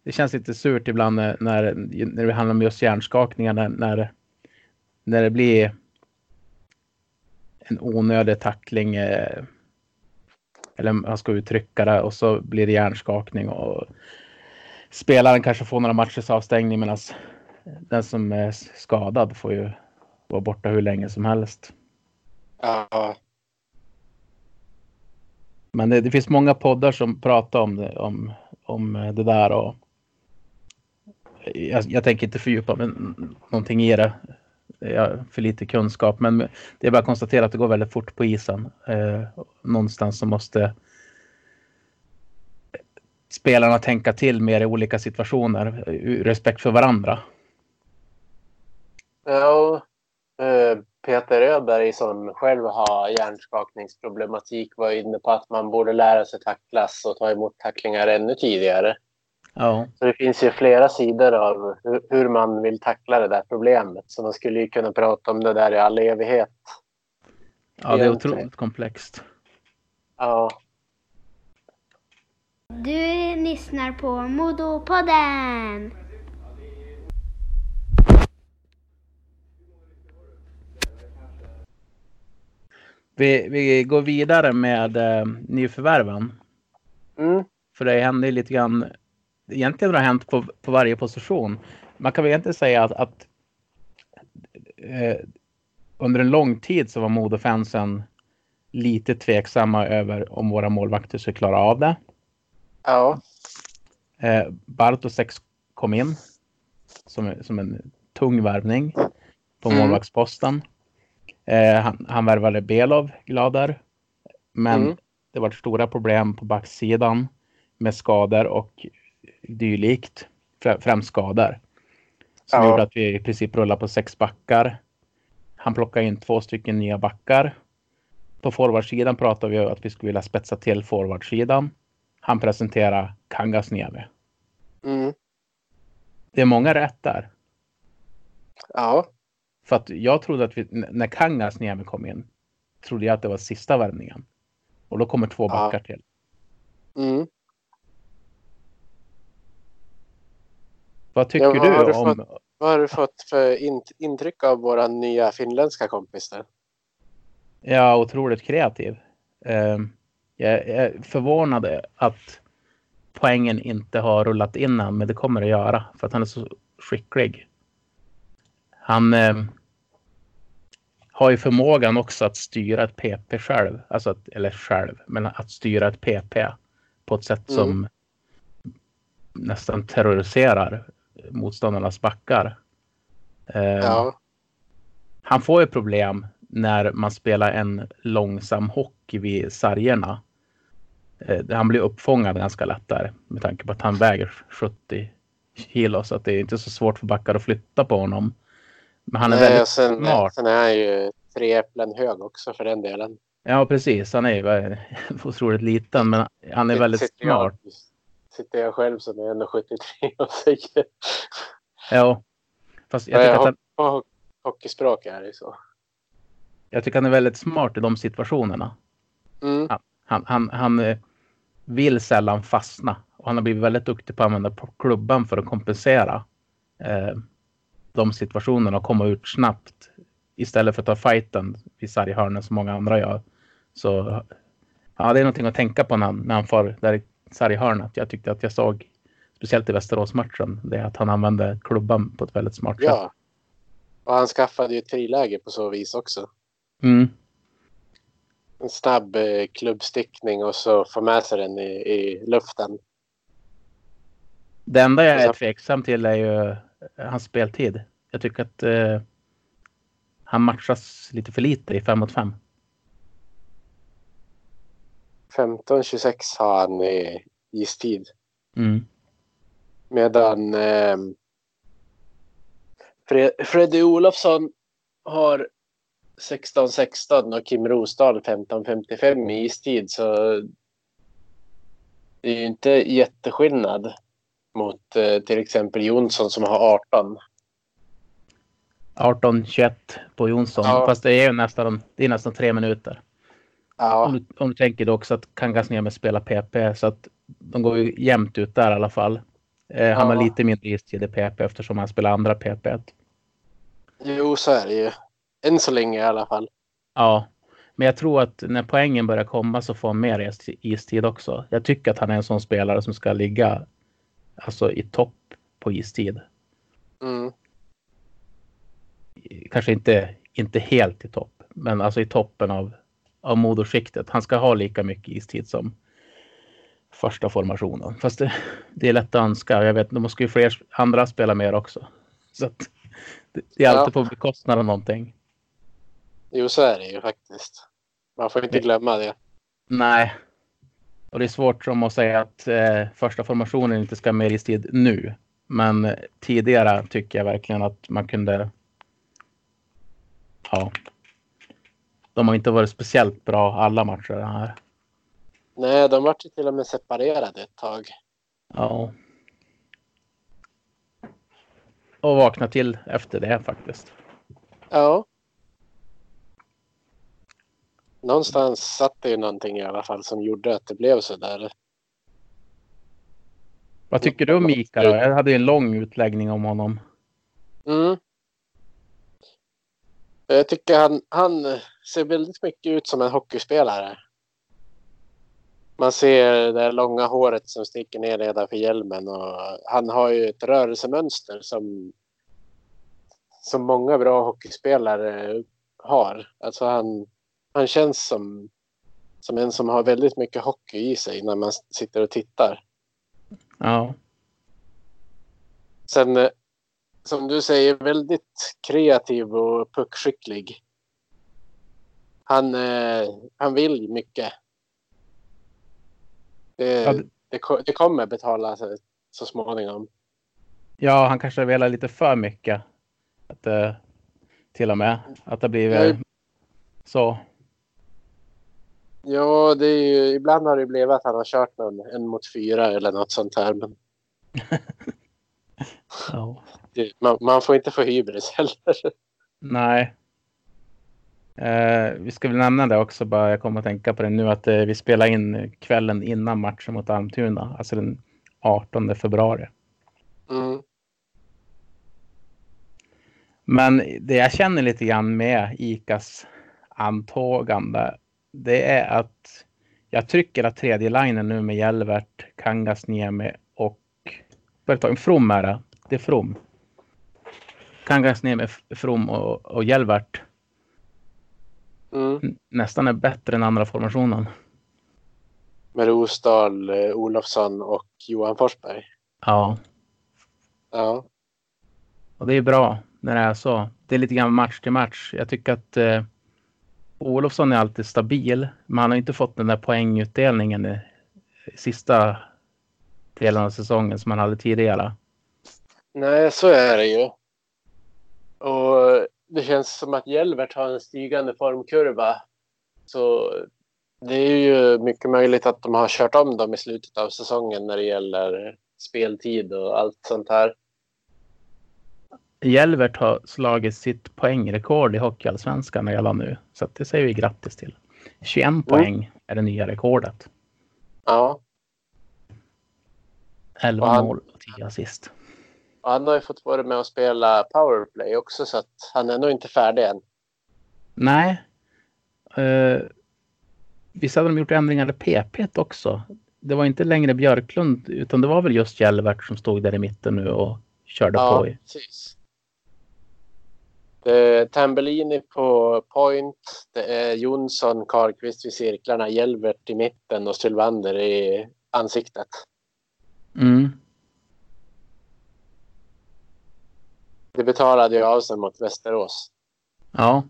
[SPEAKER 2] det känns lite surt ibland när, när, när det handlar om just hjärnskakningar. När, när, när det blir en onödig tackling. Eh, eller han ska uttrycka det och så blir det hjärnskakning och spelaren kanske får några matchers avstängning medan den som är skadad får ju vara borta hur länge som helst.
[SPEAKER 3] Ja.
[SPEAKER 2] Men det, det finns många poddar som pratar om det, om, om det där och jag, jag tänker inte fördjupa mig någonting i det. För lite kunskap, men det är bara att konstatera att det går väldigt fort på isen. Eh, någonstans så måste spelarna tänka till mer i olika situationer, respekt för varandra.
[SPEAKER 3] Ja, eh, Peter Öberg som själv har hjärnskakningsproblematik var inne på att man borde lära sig tacklas och ta emot tacklingar ännu tidigare.
[SPEAKER 2] Ja.
[SPEAKER 3] Så det finns ju flera sidor av hur man vill tackla det där problemet. Så man skulle ju kunna prata om det där i all evighet.
[SPEAKER 2] Ja, det är otroligt komplext.
[SPEAKER 3] Ja.
[SPEAKER 4] Du lyssnar på Modopodden.
[SPEAKER 2] Vi, vi går vidare med eh, nyförvärven.
[SPEAKER 3] Mm.
[SPEAKER 2] För det händer lite grann. Egentligen har hänt på, på varje position. Man kan väl egentligen säga att, att eh, under en lång tid så var Modofansen lite tveksamma över om våra målvakter skulle klara av det.
[SPEAKER 3] Ja.
[SPEAKER 2] Eh, Bartosex kom in som, som en tung värvning på
[SPEAKER 3] Mm.
[SPEAKER 2] målvaktsposten. Eh, han, han värvade Belov, glad Men
[SPEAKER 3] Mm.
[SPEAKER 2] det var stora problem på backsidan med skador och dylikt. Frä- Främst skador. Som
[SPEAKER 3] Ja.
[SPEAKER 2] gjorde att vi i princip rullade på sex backar. Han plockade in två stycken nya backar. På forwardsidan pratade vi om att vi skulle vilja spetsa till forwardsidan. Han presenterar Kangasniemi.
[SPEAKER 3] Mm.
[SPEAKER 2] Det är många rätt där.
[SPEAKER 3] Ja.
[SPEAKER 2] För att jag trodde att vi, när Kangasniemi kom in, trodde jag att det var sista värvningen. Och då kommer två
[SPEAKER 3] Ja.
[SPEAKER 2] backar till.
[SPEAKER 3] Mm.
[SPEAKER 2] Vad tycker
[SPEAKER 3] Ja, vad
[SPEAKER 2] du
[SPEAKER 3] du
[SPEAKER 2] om...
[SPEAKER 3] Vad har du fått för int- intryck av våra nya finländska kompisar?
[SPEAKER 2] Ja, otroligt kreativ. Ehm, jag är förvånad att poängen inte har rullat in än, men det kommer det göra för att han är så skicklig. Han ehm, har ju förmågan också att styra ett PP själv, alltså att, eller själv, men att styra ett PP på ett sätt
[SPEAKER 3] Mm.
[SPEAKER 2] som nästan terroriserar motståndarnas backar. Ehm,
[SPEAKER 3] Ja.
[SPEAKER 2] han får ju problem när man spelar en långsam hockey vid sargerna. Eh, Han blir uppfångad ganska lätt där med tanke på att han väger 70 kilo så att det är inte så svårt för backar att flytta på honom. Men han är
[SPEAKER 3] Nej,
[SPEAKER 2] väldigt
[SPEAKER 3] sen,
[SPEAKER 2] smart.
[SPEAKER 3] sen är han ju tre äpplen hög också för den delen.
[SPEAKER 2] Ja, precis. Han är ju otroligt liten, men han är väldigt smart.
[SPEAKER 3] Jag, sitter jag själv som är 1,73 och säger...
[SPEAKER 2] Ja. Fast jag tycker, att han,
[SPEAKER 3] hockeyspråk är det så.
[SPEAKER 2] jag tycker han är väldigt smart i de situationerna.
[SPEAKER 3] Mm.
[SPEAKER 2] Han, han, han eh, vill sällan fastna och han har blivit väldigt duktig på att använda klubban för att kompensera eh, de situationerna och komma ut snabbt istället för att ta fighten vid sarghörnen som många andra gör. Så ja, det är någonting att tänka på när han, när han får där sarghörnet. Jag tyckte att jag såg, speciellt i Västeråsmatchen, det är att han använde klubban på ett väldigt smart sätt.
[SPEAKER 3] Ja. Och han skaffade ju ett friläge på så vis också.
[SPEAKER 2] Mm.
[SPEAKER 3] En snabb eh, klubbstickning och så få med sig den i, i luften.
[SPEAKER 2] Det enda jag är tveksam till är ju eh, hans speltid. Jag tycker att eh, han matchas lite för lite i 5 mot 5.
[SPEAKER 3] 15-26 har han i istid.
[SPEAKER 2] Mm.
[SPEAKER 3] Medan eh, Fre- Freddy Olofsson har 16-16 och Kim Rosdahl 15-55 i istid. Så det är ju inte jätteskillnad mot eh, till exempel Jonsson som har 18.
[SPEAKER 2] 18-21 på Jonsson.
[SPEAKER 3] Ja.
[SPEAKER 2] Fast det är ju nästan, det är nästan tre minuter.
[SPEAKER 3] Ja,
[SPEAKER 2] Om, du, om du tänker då också att Kangasniemi spelar PP så att de går ju jämnt ut där i alla fall. Eh, han
[SPEAKER 3] Ja.
[SPEAKER 2] har lite mindre istid i PP eftersom han spelar andra PP.
[SPEAKER 3] jo så är det ju. Än så länge i alla fall.
[SPEAKER 2] Ja, Men jag tror att när poängen börjar komma så får han mer is- istid också. Jag tycker att han är en sån spelare som ska ligga alltså, i topp på istid.
[SPEAKER 3] Mm.
[SPEAKER 2] Kanske inte, inte helt i topp, men alltså i toppen av, av moderskiktet. Han ska ha lika mycket istid som första formationen. Fast det, det är lätt att önska. Jag vet, då måste ju fler andra spela mer också. Så att, det, är alltid på bekostnad av någonting.
[SPEAKER 3] Jo, så är det ju faktiskt. Man får inte glömma det.
[SPEAKER 2] Nej. Och det är svårt som att säga att eh, första formationen inte ska ha mer istid nu. Men tidigare tycker jag verkligen att man kunde. Ja. De har inte varit speciellt bra alla matcher här.
[SPEAKER 3] Nej, de vart ju till och med separerade ett tag.
[SPEAKER 2] Ja. Och vakna till efter det faktiskt.
[SPEAKER 3] Ja. Någonstans satt det ju någonting i alla fall som gjorde att det blev så där.
[SPEAKER 2] Vad tycker du om Mika då? Jag hade ju en lång utläggning om honom.
[SPEAKER 3] Mm. Jag tycker han, han ser väldigt mycket ut som en hockeyspelare. Man ser det långa håret som sticker ner nedanför hjälmen och han har ju ett rörelsemönster som, som många bra hockeyspelare har. Alltså han, han känns som, som en som har väldigt mycket hockey i sig när man sitter och tittar.
[SPEAKER 2] Ja.
[SPEAKER 3] Sen eh, som du säger väldigt kreativ och puckskicklig. Han, eh, han vill mycket. Det,
[SPEAKER 2] Ja, det-
[SPEAKER 3] det, ko- det kommer betala sig så småningom.
[SPEAKER 2] Ja, han kanske velat lite för mycket. Att, eh, till och med. Att det blir
[SPEAKER 3] Ja,
[SPEAKER 2] så.
[SPEAKER 3] Ja, det är ju, ibland har det blivit att han har kört någon en mot fyra eller något sånt här. Men
[SPEAKER 2] Ja.
[SPEAKER 3] det, man, man får inte få hybris heller.
[SPEAKER 2] Nej. Eh, vi ska väl nämna det också, bara jag kommer att tänka på det nu, att eh, vi spelar in kvällen innan matchen mot Almtuna, alltså den 18 februari.
[SPEAKER 3] Mm.
[SPEAKER 2] Men det jag känner lite grann med ICAs antågande, det är att jag tycker att tredje linjen nu med Jelvert, Kangas, Niemi och From är det. Det är From. Kangas, Niemi, From och, och Jelvert
[SPEAKER 3] Mm.
[SPEAKER 2] nästan är bättre än andra formationen.
[SPEAKER 3] Med Rosdahl, eh, Olofsson och Johan Forsberg.
[SPEAKER 2] Ja,
[SPEAKER 3] Ja.
[SPEAKER 2] och det är bra när det är så. Det är lite grann match till match. Jag tycker att eh, Olofsson är alltid stabil, men han har inte fått den där poängutdelningen i, i sista delen av säsongen som han hade tidigare.
[SPEAKER 3] Nej, så är det ju. Och det känns som att Jelvert har en stigande formkurva. Så det är ju mycket möjligt att de har kört om dem i slutet av säsongen när det gäller speltid och allt sånt här.
[SPEAKER 2] Jelvert har slagit sitt poängrekord i Hockeyallsvenskan redan nu, så det säger vi grattis till. 21 poäng är det nya rekordet.
[SPEAKER 3] Ja,
[SPEAKER 2] 11
[SPEAKER 3] Och han-
[SPEAKER 2] mål och 10 assist.
[SPEAKER 3] Och han har ju fått vara med och spela powerplay också så att han är nog inte färdig än.
[SPEAKER 2] Nej. Uh, visst hade de gjort ändringar i PP också. Det var inte längre Björklund utan det var väl just Jelvert som stod där i mitten nu och körde
[SPEAKER 3] Ja,
[SPEAKER 2] på. I.
[SPEAKER 3] precis. Det är Tambellini på point. Det är Jonsson, Karlqvist vid cirklarna, Jelvert i mitten och Sylvander i ansiktet.
[SPEAKER 2] Mm.
[SPEAKER 3] Det betalade ju av sig mot Västerås.
[SPEAKER 2] Ja.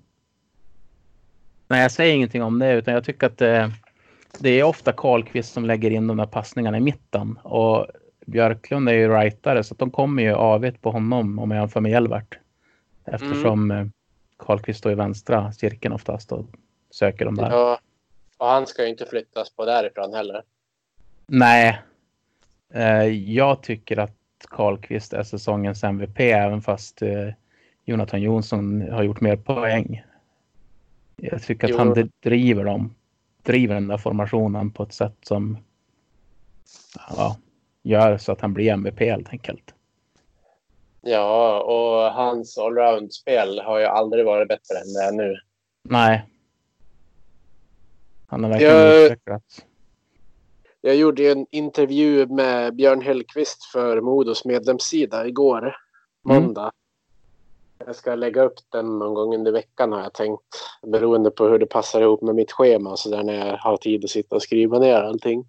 [SPEAKER 2] Nej, jag säger ingenting om det utan jag tycker att det, det är ofta Karlqvist som lägger in de där passningarna i mitten och Björklund är ju rightare så att de kommer ju avigt på honom om jag jämför med Jelvert. Eftersom mm. Karlqvist står i vänstra cirkeln oftast och söker de där.
[SPEAKER 3] Ja, och han ska ju inte flyttas på därifrån heller.
[SPEAKER 2] Nej. Eh, jag tycker att Karlqvist är säsongens MVP även fast eh, Jonathan Jonsson har gjort mer poäng. Jag tycker att
[SPEAKER 3] Jo.
[SPEAKER 2] han driver dem. Driver den där formationen på ett sätt som ja, gör så att han blir MVP helt enkelt.
[SPEAKER 3] Ja, och hans allround-spel har ju aldrig varit bättre än det är nu.
[SPEAKER 2] Nej. Han har verkligen
[SPEAKER 3] Jag-
[SPEAKER 2] utvecklats.
[SPEAKER 3] Jag gjorde en intervju med Björn Hellqvist för Modos medlemssida igår, måndag. Jag ska lägga upp den någon gång under veckan har jag tänkt. Beroende på hur det passar ihop med mitt schema och så där när jag har tid att sitta och skriva ner allting.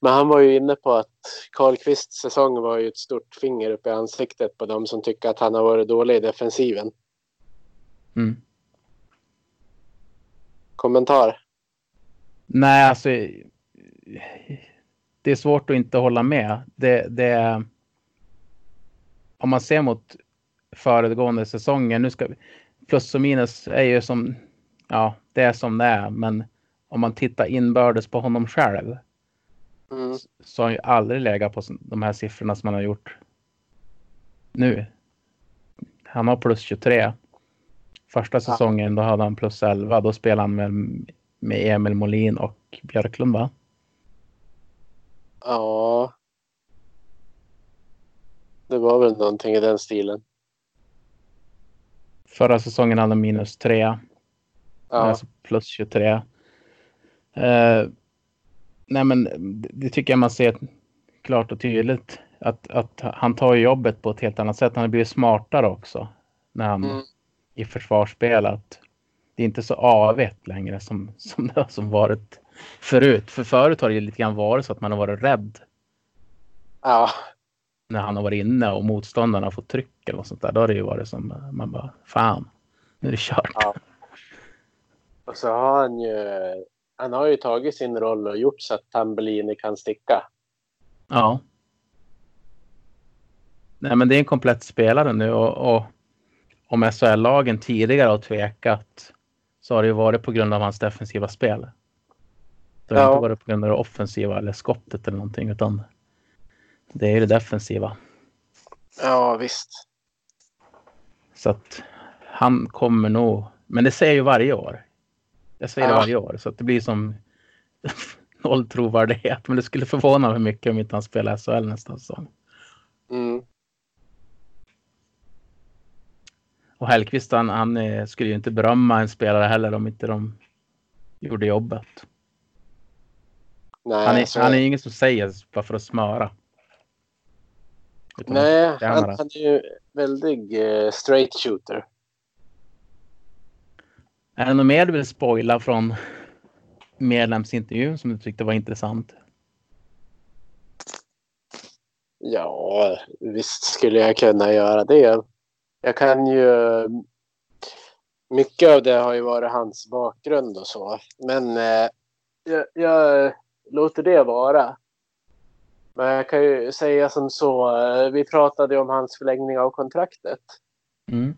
[SPEAKER 3] Men han var ju inne på att Karlqvists säsong var ju ett stort finger upp i ansiktet på de som tycker att han har varit dålig i defensiven.
[SPEAKER 2] Mm.
[SPEAKER 3] Kommentar?
[SPEAKER 2] Nej, alltså. Det är svårt att inte hålla med. Det, det, om man ser mot föregående säsonger. Nu ska plus och minus är ju som. Ja, det är som det är. Men om man tittar inbördes på honom själv.
[SPEAKER 3] Mm.
[SPEAKER 2] Så har han ju aldrig legat på de här siffrorna som han har gjort nu. Han har plus 23. Första säsongen då hade han plus 11. Då spelade han med, med Emil Molin och Björklund va?
[SPEAKER 3] Ja. Det var väl någonting i den stilen.
[SPEAKER 2] Förra säsongen hade han minus 3.
[SPEAKER 3] Ja.
[SPEAKER 2] Alltså plus 23. Eh, nej men det, tycker jag man ser klart och tydligt. Att, att han tar jobbet på ett helt annat sätt. Han har blivit smartare också. När han
[SPEAKER 3] Mm.
[SPEAKER 2] i försvarsspel. Att det är inte så avigt längre som, som det har som varit förut. För förut har det lite grann varit så att man har varit rädd
[SPEAKER 3] ja.
[SPEAKER 2] när han har varit inne och motståndarna har fått tryck eller något sånt där. Då har det ju varit som man bara fan, nu är det kört.
[SPEAKER 3] Ja. Och så har han ju, han har ju tagit sin roll och gjort så att Tambellini kan sticka.
[SPEAKER 2] Ja. Nej, men det är en komplett spelare nu och, och om SHL-lagen tidigare har tvekat så har det ju varit på grund av hans defensiva spel. Det har
[SPEAKER 3] Ja.
[SPEAKER 2] inte varit på grund av det offensiva eller skottet eller någonting utan det är det defensiva.
[SPEAKER 3] Ja, visst.
[SPEAKER 2] Så att han kommer nog, men det säger ju varje år. Jag säger det
[SPEAKER 3] Ja.
[SPEAKER 2] varje år så att det blir som noll trovärdighet. Men det skulle förvåna mig mycket om inte han spelar SHL nästa säsong.
[SPEAKER 3] Mm.
[SPEAKER 2] Och Hellkvist han, han eh, skulle ju inte berömma en spelare heller om inte de gjorde jobbet.
[SPEAKER 3] Nej,
[SPEAKER 2] Han är,
[SPEAKER 3] så-
[SPEAKER 2] han är ingen som säger bara för att smöra. Utan
[SPEAKER 3] Nej, han, han är ju väldigt eh, straight shooter.
[SPEAKER 2] Är det något mer du vill spoila från medlemsintervjun som du tyckte var intressant?
[SPEAKER 3] Ja, visst skulle jag kunna göra det. Jag kan ju... Mycket av det har ju varit hans bakgrund och så. Men eh, jag, jag låter det vara. Men jag kan ju säga som så. Eh, vi pratade om hans förlängning av kontraktet.
[SPEAKER 2] Mm.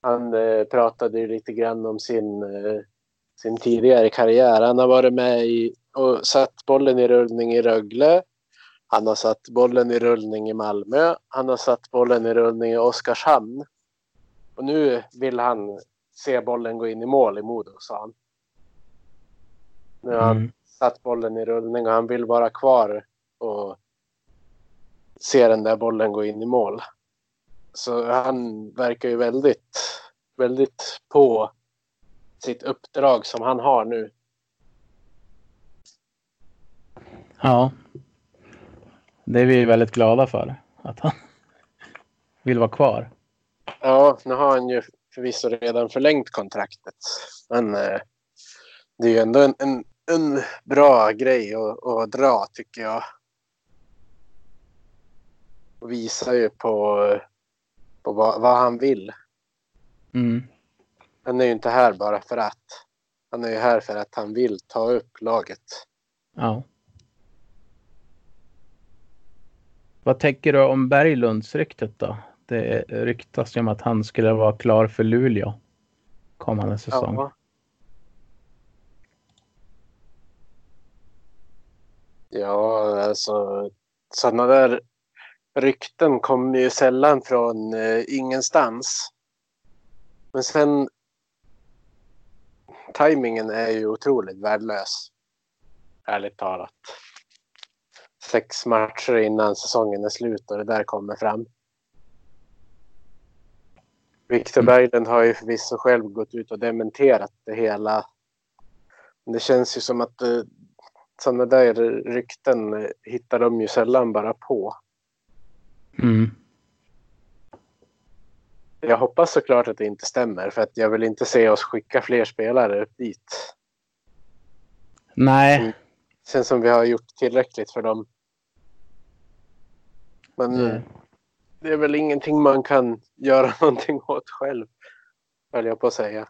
[SPEAKER 3] Han eh, pratade ju lite grann om sin, eh, sin tidigare karriär. Han har varit med i och satt bollen i rullning i Rögle. Han har satt bollen i rullning i Malmö. Han har satt bollen i rullning i Oskarshamn. Och nu vill han se bollen gå in i mål i Modo, sa han. Nu har han
[SPEAKER 2] Mm.
[SPEAKER 3] Satt bollen i rullning och han vill vara kvar och se den där bollen gå in i mål. Så han verkar ju väldigt, väldigt på sitt uppdrag som han har nu.
[SPEAKER 2] Ja. Det är vi väldigt glada för. Att han vill vara kvar.
[SPEAKER 3] Ja, nu har han ju förvisso redan förlängt kontraktet. Men eh, det är ju ändå en, en, en bra grej att, att dra tycker jag. Och visar ju på, på vad, vad han vill.
[SPEAKER 2] Mm.
[SPEAKER 3] Han är ju inte här bara för att. Han är ju här för att han vill ta upp laget.
[SPEAKER 2] Ja. Vad tänker du om Berglunds-ryktet då? Det ryktas ju om att han skulle vara klar för Luleå kommande säsong.
[SPEAKER 3] Ja. Ja, alltså sådana där rykten kommer ju sällan från eh, ingenstans. Men sen tajmingen är ju otroligt värdelös. Ärligt talat. Sex matcher innan säsongen är slut och det där kommer fram. Victor
[SPEAKER 2] Mm.
[SPEAKER 3] Berglund har ju förvisso själv gått ut och dementerat det hela. Det känns ju som att eh, sådana där rykten hittar de ju sällan bara på.
[SPEAKER 2] Mm.
[SPEAKER 3] Jag hoppas såklart att det inte stämmer för att jag vill inte se oss skicka fler spelare dit.
[SPEAKER 2] Nej,
[SPEAKER 3] Sen som vi har gjort tillräckligt för dem. Men
[SPEAKER 2] Mm.
[SPEAKER 3] eh, det är väl ingenting man kan göra någonting åt själv. Höll jag på att säga.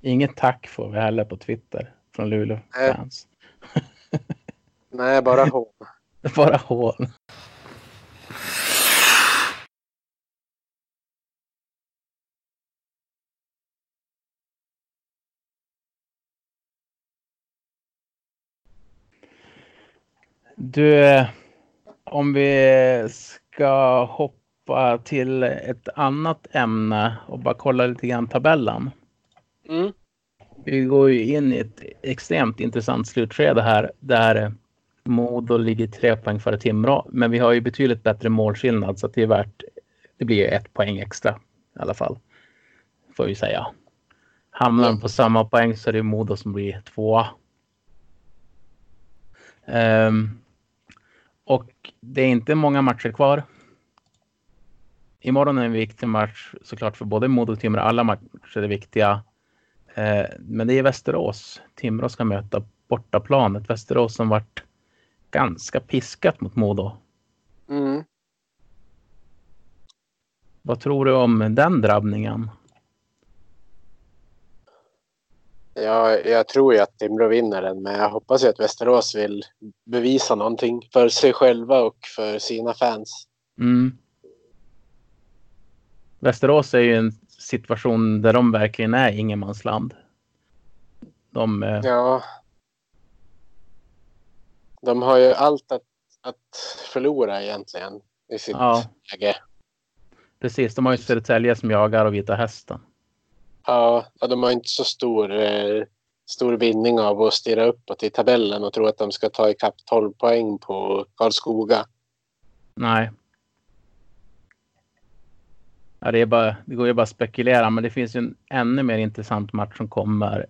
[SPEAKER 2] inget tack får vi heller på Twitter från Luleå-fans.
[SPEAKER 3] Nej, bara hån.
[SPEAKER 2] Bara hån. Du, eh, om vi ska hoppa till ett annat ämne och bara kolla lite grann tabellen.
[SPEAKER 3] Mm.
[SPEAKER 2] Vi går ju in i ett extremt intressant slutskede här där Modo ligger tre poäng före Timrå. Men vi har ju betydligt bättre målskillnad så det är värt. Det blir ju ett poäng extra i alla fall. Får vi säga. Hamnar de på samma poäng så är det Modo som blir tvåa. Ehm, och det är inte många matcher kvar. Imorgon är en viktig match såklart för både Modo och Timrå. Alla matcher är viktiga. Eh, men det är Västerås. Timrå ska möta bortaplanet. Västerås som varit ganska piskat mot Modo.
[SPEAKER 3] Mm.
[SPEAKER 2] Vad tror du om den drabbningen?
[SPEAKER 3] Ja, jag tror ju att Timrå vinner den, men jag hoppas ju att Västerås vill bevisa någonting för sig själva och för sina fans.
[SPEAKER 2] Mm. Västerås är ju en situation där de verkligen är ingenmansland. De, eh,
[SPEAKER 3] Ja. De har ju allt att, att förlora egentligen i sitt
[SPEAKER 2] Ja.
[SPEAKER 3] läge.
[SPEAKER 2] precis, de har ju Södertälje som jagar och Vita Hästen.
[SPEAKER 3] Ja, och de har inte så stor, eh, stor vinning av att stirra uppåt i tabellen och tro att de ska ta ikapp 12 poäng på Karlskoga.
[SPEAKER 2] Nej. Ja, det, är bara, det går ju bara att spekulera, men det finns ju en ännu mer intressant match som kommer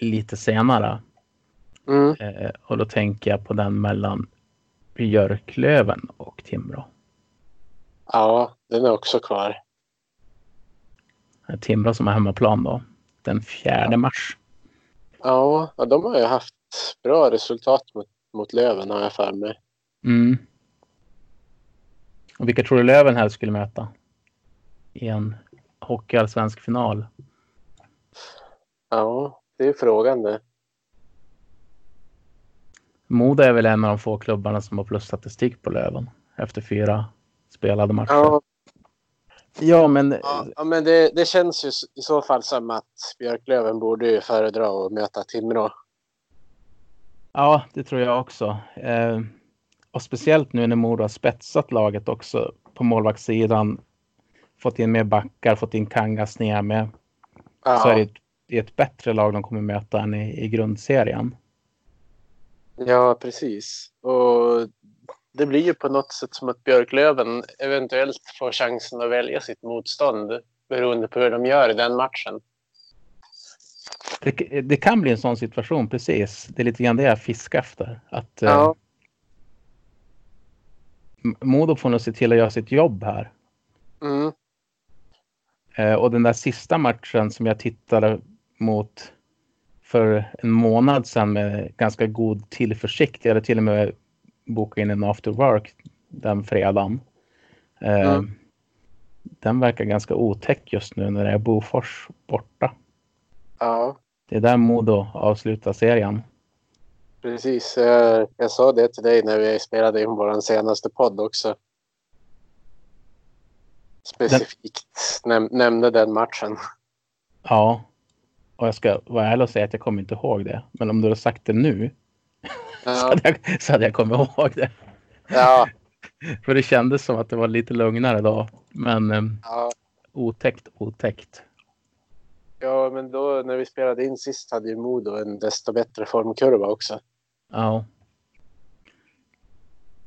[SPEAKER 2] lite senare.
[SPEAKER 3] Mm.
[SPEAKER 2] Eh, och då tänker jag på den mellan Björklöven och Timrå.
[SPEAKER 3] Ja, den är också kvar.
[SPEAKER 2] Eh, Timrå som har hemmaplan då. Den 4 mars.
[SPEAKER 3] Ja, de har ju haft bra resultat mot, mot Löven har jag för mig.
[SPEAKER 2] Mm. Och vilka tror du Löven helst skulle möta? I en hockeyallsvensk final.
[SPEAKER 3] Ja, det är frågan det.
[SPEAKER 2] Modo är väl en av de få klubbarna som har plusstatistik på Löven efter fyra spelade matcher.
[SPEAKER 3] Ja,
[SPEAKER 2] Ja, men
[SPEAKER 3] ja, men det, det känns ju i så fall som att Björklöven borde ju föredra att möta Timrå.
[SPEAKER 2] ja, det tror jag också. Eh, och speciellt nu när Modo har spetsat laget också på målvaktssidan. Fått in mer backar, fått in Kangas ner med.
[SPEAKER 3] Ja,
[SPEAKER 2] Så är det, ett, det är ett bättre lag de kommer möta än i, i grundserien.
[SPEAKER 3] Ja, precis. Och det blir ju på något sätt som att Björklöven eventuellt får chansen att välja sitt motstånd beroende på hur de gör i den matchen.
[SPEAKER 2] Det, det kan bli en sån situation, precis. Det är lite grann det jag fiskar efter. Att eh,
[SPEAKER 3] Ja,
[SPEAKER 2] M- Modo får nog se till att göra sitt jobb här.
[SPEAKER 3] mm,
[SPEAKER 2] Eh, och den där sista matchen som jag tittade mot för en månad sedan med ganska god tillförsikt. Jag hade till och med bokat in en after work den fredagen. Eh,
[SPEAKER 3] Mm.
[SPEAKER 2] Den verkar ganska otäck just nu när det är Bofors borta.
[SPEAKER 3] ja,
[SPEAKER 2] Det är där Modo avslutar serien.
[SPEAKER 3] precis. Jag, jag sa det till dig när vi spelade in vår senaste podd också. Specifikt näm nämnde den matchen.
[SPEAKER 2] Ja, och jag ska vara ärlig och säga att jag kommer inte ihåg det. Men om du hade sagt det nu så,
[SPEAKER 3] Ja,
[SPEAKER 2] hade jag, så hade jag kommit ihåg det.
[SPEAKER 3] ja,
[SPEAKER 2] För det kändes som att det var lite lugnare då. Men eh,
[SPEAKER 3] ja.
[SPEAKER 2] otäckt, otäckt.
[SPEAKER 3] Ja, men då när vi spelade in sist hade ju Modo en desto bättre formkurva också.
[SPEAKER 2] Ja.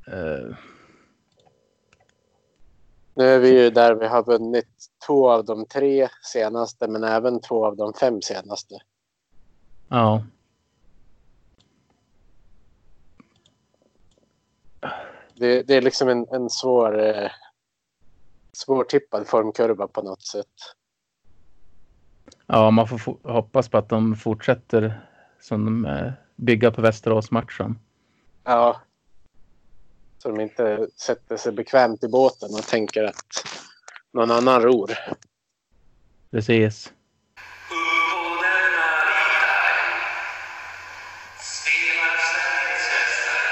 [SPEAKER 2] Eh,
[SPEAKER 3] nu är vi ju där vi har vunnit två av de tre senaste men även två av de fem senaste.
[SPEAKER 2] Ja.
[SPEAKER 3] Det, det är liksom en, en svår, eh, svårtippad formkurva på något sätt.
[SPEAKER 2] Ja, man får hoppas på att de fortsätter som de eh, bygger på Västeråsmatchen.
[SPEAKER 3] Ja, så de inte sätter sig bekvämt i båten och tänker att någon annan ror.
[SPEAKER 2] Precis.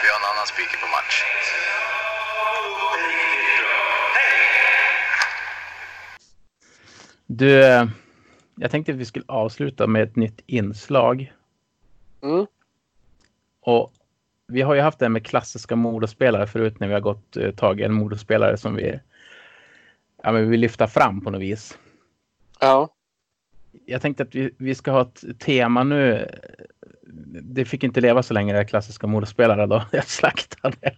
[SPEAKER 5] Vi har en annan speaker på match.
[SPEAKER 2] Du, eh, jag tänkte att vi skulle avsluta med ett nytt inslag.
[SPEAKER 3] Mm.
[SPEAKER 2] Och vi har ju haft det med klassiska modospelare förut när vi har gått eh, tagit en modospelare som vi ja, men vi vill lyfta fram på något vis.
[SPEAKER 3] Ja.
[SPEAKER 2] Jag tänkte att vi, vi ska ha ett tema nu. Det fick inte leva så länge det klassiska modospelare då. Jag slaktade.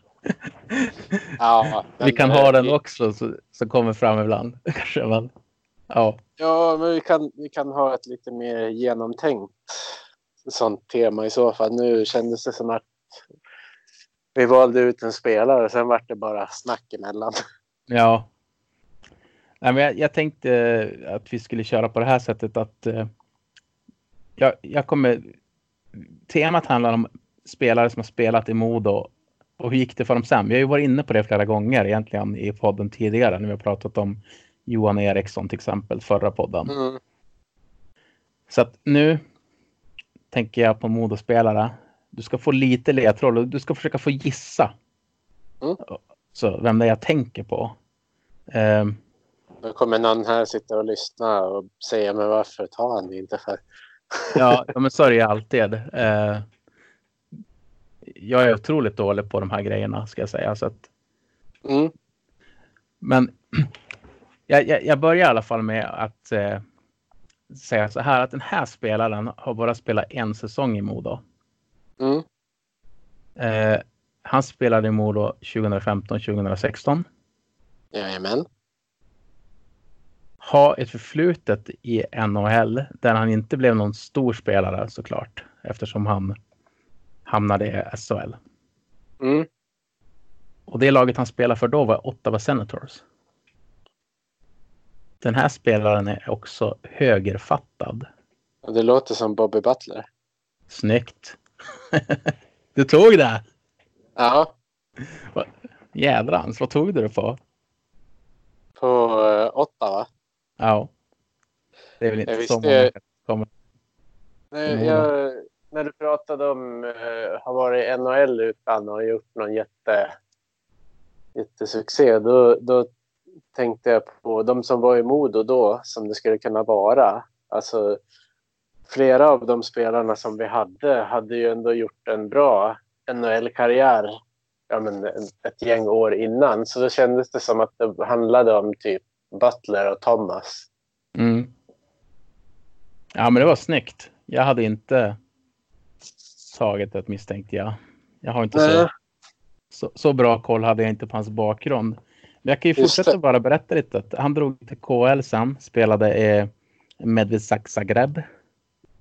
[SPEAKER 3] ja
[SPEAKER 2] Vi
[SPEAKER 3] men,
[SPEAKER 2] kan
[SPEAKER 3] eh,
[SPEAKER 2] ha den
[SPEAKER 3] vi-
[SPEAKER 2] också så, så kommer fram ibland. Kanske man. Ja,
[SPEAKER 3] Ja, men vi kan, vi kan ha ett lite mer genomtänkt sånt tema i så fall. Nu kändes det som att vi valde ut en spelare och sen vart det bara snack emellan.
[SPEAKER 2] Ja. Nej, men jag, jag tänkte eh, att vi skulle köra på det här sättet att eh, jag, jag kommer... Temat handlar om spelare som har spelat i Modo och hur gick det för dem sen? Vi har ju varit inne på det flera gånger egentligen i podden tidigare när vi har pratat om Johan Eriksson till exempel förra podden.
[SPEAKER 3] Mm.
[SPEAKER 2] Så att nu tänker jag på Modospelare. Du ska få lite ledtråd och du ska försöka få gissa.
[SPEAKER 3] Mm.
[SPEAKER 2] Så vem det är jag tänker på.
[SPEAKER 3] Då kommer någon här sitta och lyssna och säga men varför tar han det inte för?
[SPEAKER 2] Ja, men så är det ju alltid. Eh, jag är otroligt dålig på de här grejerna ska jag säga. Så att,
[SPEAKER 3] Mm.
[SPEAKER 2] men jag, jag, jag börjar i alla fall med att eh, säga så här att den här spelaren har bara spelat en säsong i Modo.
[SPEAKER 3] Mm.
[SPEAKER 2] Eh, han spelade i Modo 2015-2016.
[SPEAKER 3] Jajamän.
[SPEAKER 2] Har ett förflutet i NHL där han inte blev någon stor spelare såklart eftersom han hamnade i SHL.
[SPEAKER 3] Mm.
[SPEAKER 2] Och det laget han spelade för då var Ottawa Senators. Den här spelaren är också högerfattad.
[SPEAKER 3] Det låter som Bobby Butler.
[SPEAKER 2] Snyggt! du tog det!
[SPEAKER 3] Ja,
[SPEAKER 2] Jädrans, vad tog du det på?
[SPEAKER 3] på uh, Ottawa.
[SPEAKER 2] Ja. Det är väl inte
[SPEAKER 3] Jag
[SPEAKER 2] så många kommer.
[SPEAKER 3] Nej,
[SPEAKER 2] Mm.
[SPEAKER 3] jag, när du pratade om uh, har varit i NHL utan och gjort någon jätte, jättesuccé, då, då tänkte jag på de som var i Modo då, som det skulle kunna vara. Alltså, flera av de spelarna som vi hade hade ju ändå gjort en bra NHL-karriär ja, men ett gäng år innan. Så då kändes det som att det handlade om typ Butler och Thomas.
[SPEAKER 2] Mm. Ja, men det var snyggt. Jag hade inte tagit det misstänkte jag. Jag har inte så, så, så bra koll hade jag inte på hans bakgrund. Men jag kan ju fortsätta bara berätta lite. att Han drog till KL sen, spelade i Medvezak Zagreb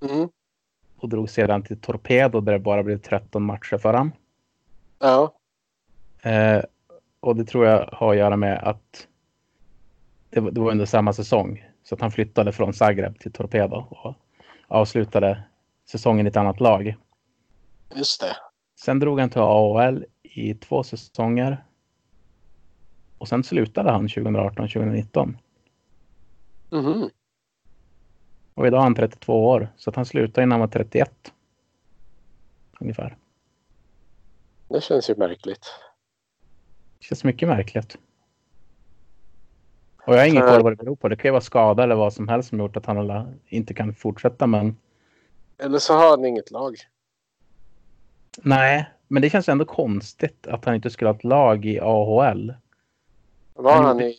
[SPEAKER 3] Mm.
[SPEAKER 2] och drog sedan till Torpedo där det bara blev 13 matcher för honom.
[SPEAKER 3] Ja.
[SPEAKER 2] Eh, och det tror jag har att göra med att det, var- det var under samma säsong. Så att han flyttade från Zagreb till Torpedo och avslutade säsongen i ett annat lag.
[SPEAKER 3] Just det.
[SPEAKER 2] Sen drog han till AHL i två säsonger. Och sen slutade han 2018-2019.
[SPEAKER 3] Mhm.
[SPEAKER 2] Och idag är han 32 år. Så att han slutade innan han var 31. Ungefär.
[SPEAKER 3] Det känns ju märkligt.
[SPEAKER 2] Det känns mycket märkligt. Och jag har ingen koll vad det beror på. Det kan ju vara skada eller vad som helst som gjort att han inte kan fortsätta. Men
[SPEAKER 3] Eller så har han inget lag.
[SPEAKER 2] nej, men det känns ändå konstigt att han inte skulle ha ett lag i AHL.
[SPEAKER 3] Var
[SPEAKER 2] Han
[SPEAKER 3] i,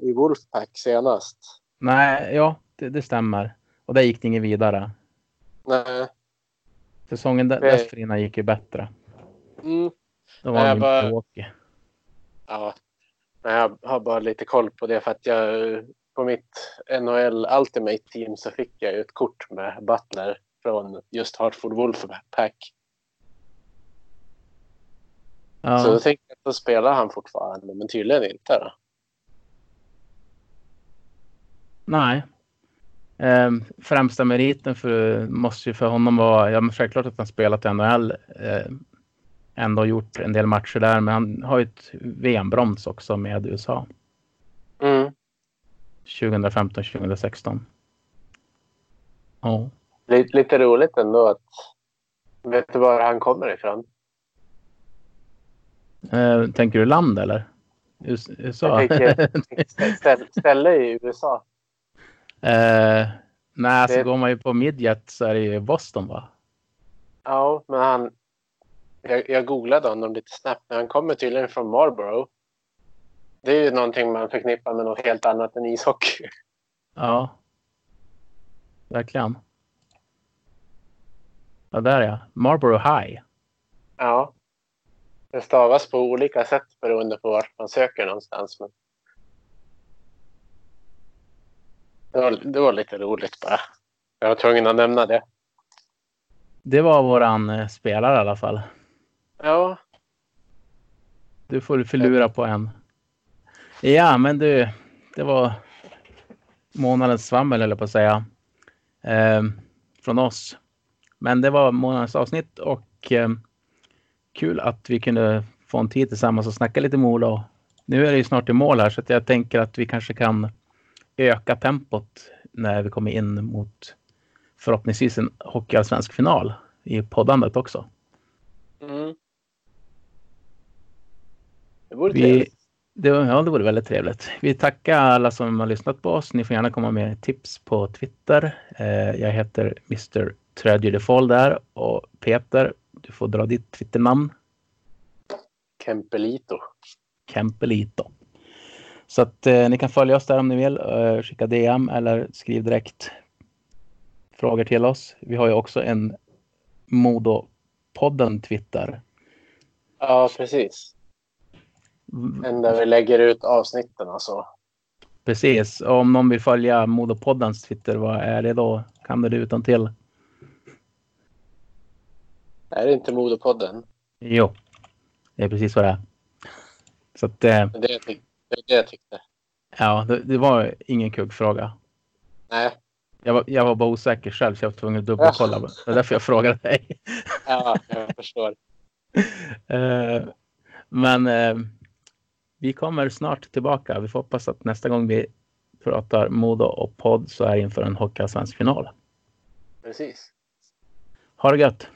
[SPEAKER 3] i Wolfpack senast?
[SPEAKER 2] Nej, ja, det, det stämmer. Och där gick det inget vidare.
[SPEAKER 3] Nej.
[SPEAKER 2] Säsongen där-
[SPEAKER 3] Nej.
[SPEAKER 2] dessförinnan gick ju bättre.
[SPEAKER 3] Mm.
[SPEAKER 2] Då var
[SPEAKER 3] Nej, jag bara-
[SPEAKER 2] Milwaukee.
[SPEAKER 3] Ja. Men jag har bara lite koll på det för att jag på mitt NHL Ultimate Team så fick jag ju ett kort med Butler från just Hartford Wolfpack.
[SPEAKER 2] Ja.
[SPEAKER 3] Så då tänkte jag att då spelar han fortfarande, men tydligen inte. Då.
[SPEAKER 2] Nej. Ehm, främsta meriten för, måste ju för honom vara, ja men självklart att han spelat i NHL. Eh, ändå gjort en del matcher där, men han har ju ett VM-brons också med USA.
[SPEAKER 3] Mm.
[SPEAKER 2] 2015, 2016. Ja.
[SPEAKER 3] Lite, lite roligt ändå att... Vet du var han kommer ifrån?
[SPEAKER 2] Eh, tänker du land eller? US- USA?
[SPEAKER 3] Jag tänker ställ, ställe i USA.
[SPEAKER 2] Eh, nej, alltså
[SPEAKER 3] Det-
[SPEAKER 2] går man ju på midjet så är det ju Boston va?
[SPEAKER 3] Ja, men han... Jag, jag googlade honom lite snabbt, men han kommer tydligen från Marlborough. Det är ju någonting man förknippar med något helt annat än ishockey.
[SPEAKER 2] Ja. Verkligen. Ja, där ja. Marlboro High.
[SPEAKER 3] Ja. Det stavas på olika sätt beroende på vart man söker någonstans. Men... Det, var, det var lite roligt bara. Jag var tvungen att nämna det.
[SPEAKER 2] Det var våran eh, spelare i alla fall.
[SPEAKER 3] Ja,
[SPEAKER 2] Du får förlura på en. Ja, men du. Det var månadens svammel eller på att säga. Eh, från oss. Men det var månadens avsnitt och eh, kul att vi kunde få en tid tillsammans och snacka lite Mola. Nu är det ju snart i mål här så jag tänker att vi kanske kan öka tempot när vi kommer in mot förhoppningsvis en hockeyallsvensk final i poddandet också.
[SPEAKER 3] mm. det vore
[SPEAKER 2] Vi,
[SPEAKER 3] trevligt.
[SPEAKER 2] det, ja, det vore väldigt trevligt. Vi tackar alla som har lyssnat på oss. Ni får gärna komma med tips på Twitter. Eh, jag heter Mr. Tragedy där och Peter, du får dra ditt Twitternamn.
[SPEAKER 3] Kempelito.
[SPEAKER 2] Kempelito. Så att eh, ni kan följa oss där om ni vill. Eh, skicka DM eller skriv direkt frågor till oss. Vi har ju också en Modo-podden Twitter.
[SPEAKER 3] Ja, precis. Den där vi lägger ut avsnitten och så.
[SPEAKER 2] Precis. Och om någon vill följa Modopoddens Twitter, vad är det då? Kan du det utan till?
[SPEAKER 3] Är det inte Modopodden?
[SPEAKER 2] Jo, det är precis vad det är. Så att, eh,
[SPEAKER 3] Det är det jag, tyckte.
[SPEAKER 2] ja, det, det var ingen kuggfråga.
[SPEAKER 3] Nej.
[SPEAKER 2] Jag var, jag var bara osäker själv så jag var tvungen att dubbelkolla. Det är därför jag frågade dig.
[SPEAKER 3] Ja, jag förstår.
[SPEAKER 2] Eh, men eh, vi kommer snart tillbaka. Vi får hoppas att nästa gång vi pratar Modo och podd så är det inför en hockeyallsvensk final.
[SPEAKER 3] Precis.
[SPEAKER 2] Ha det gött!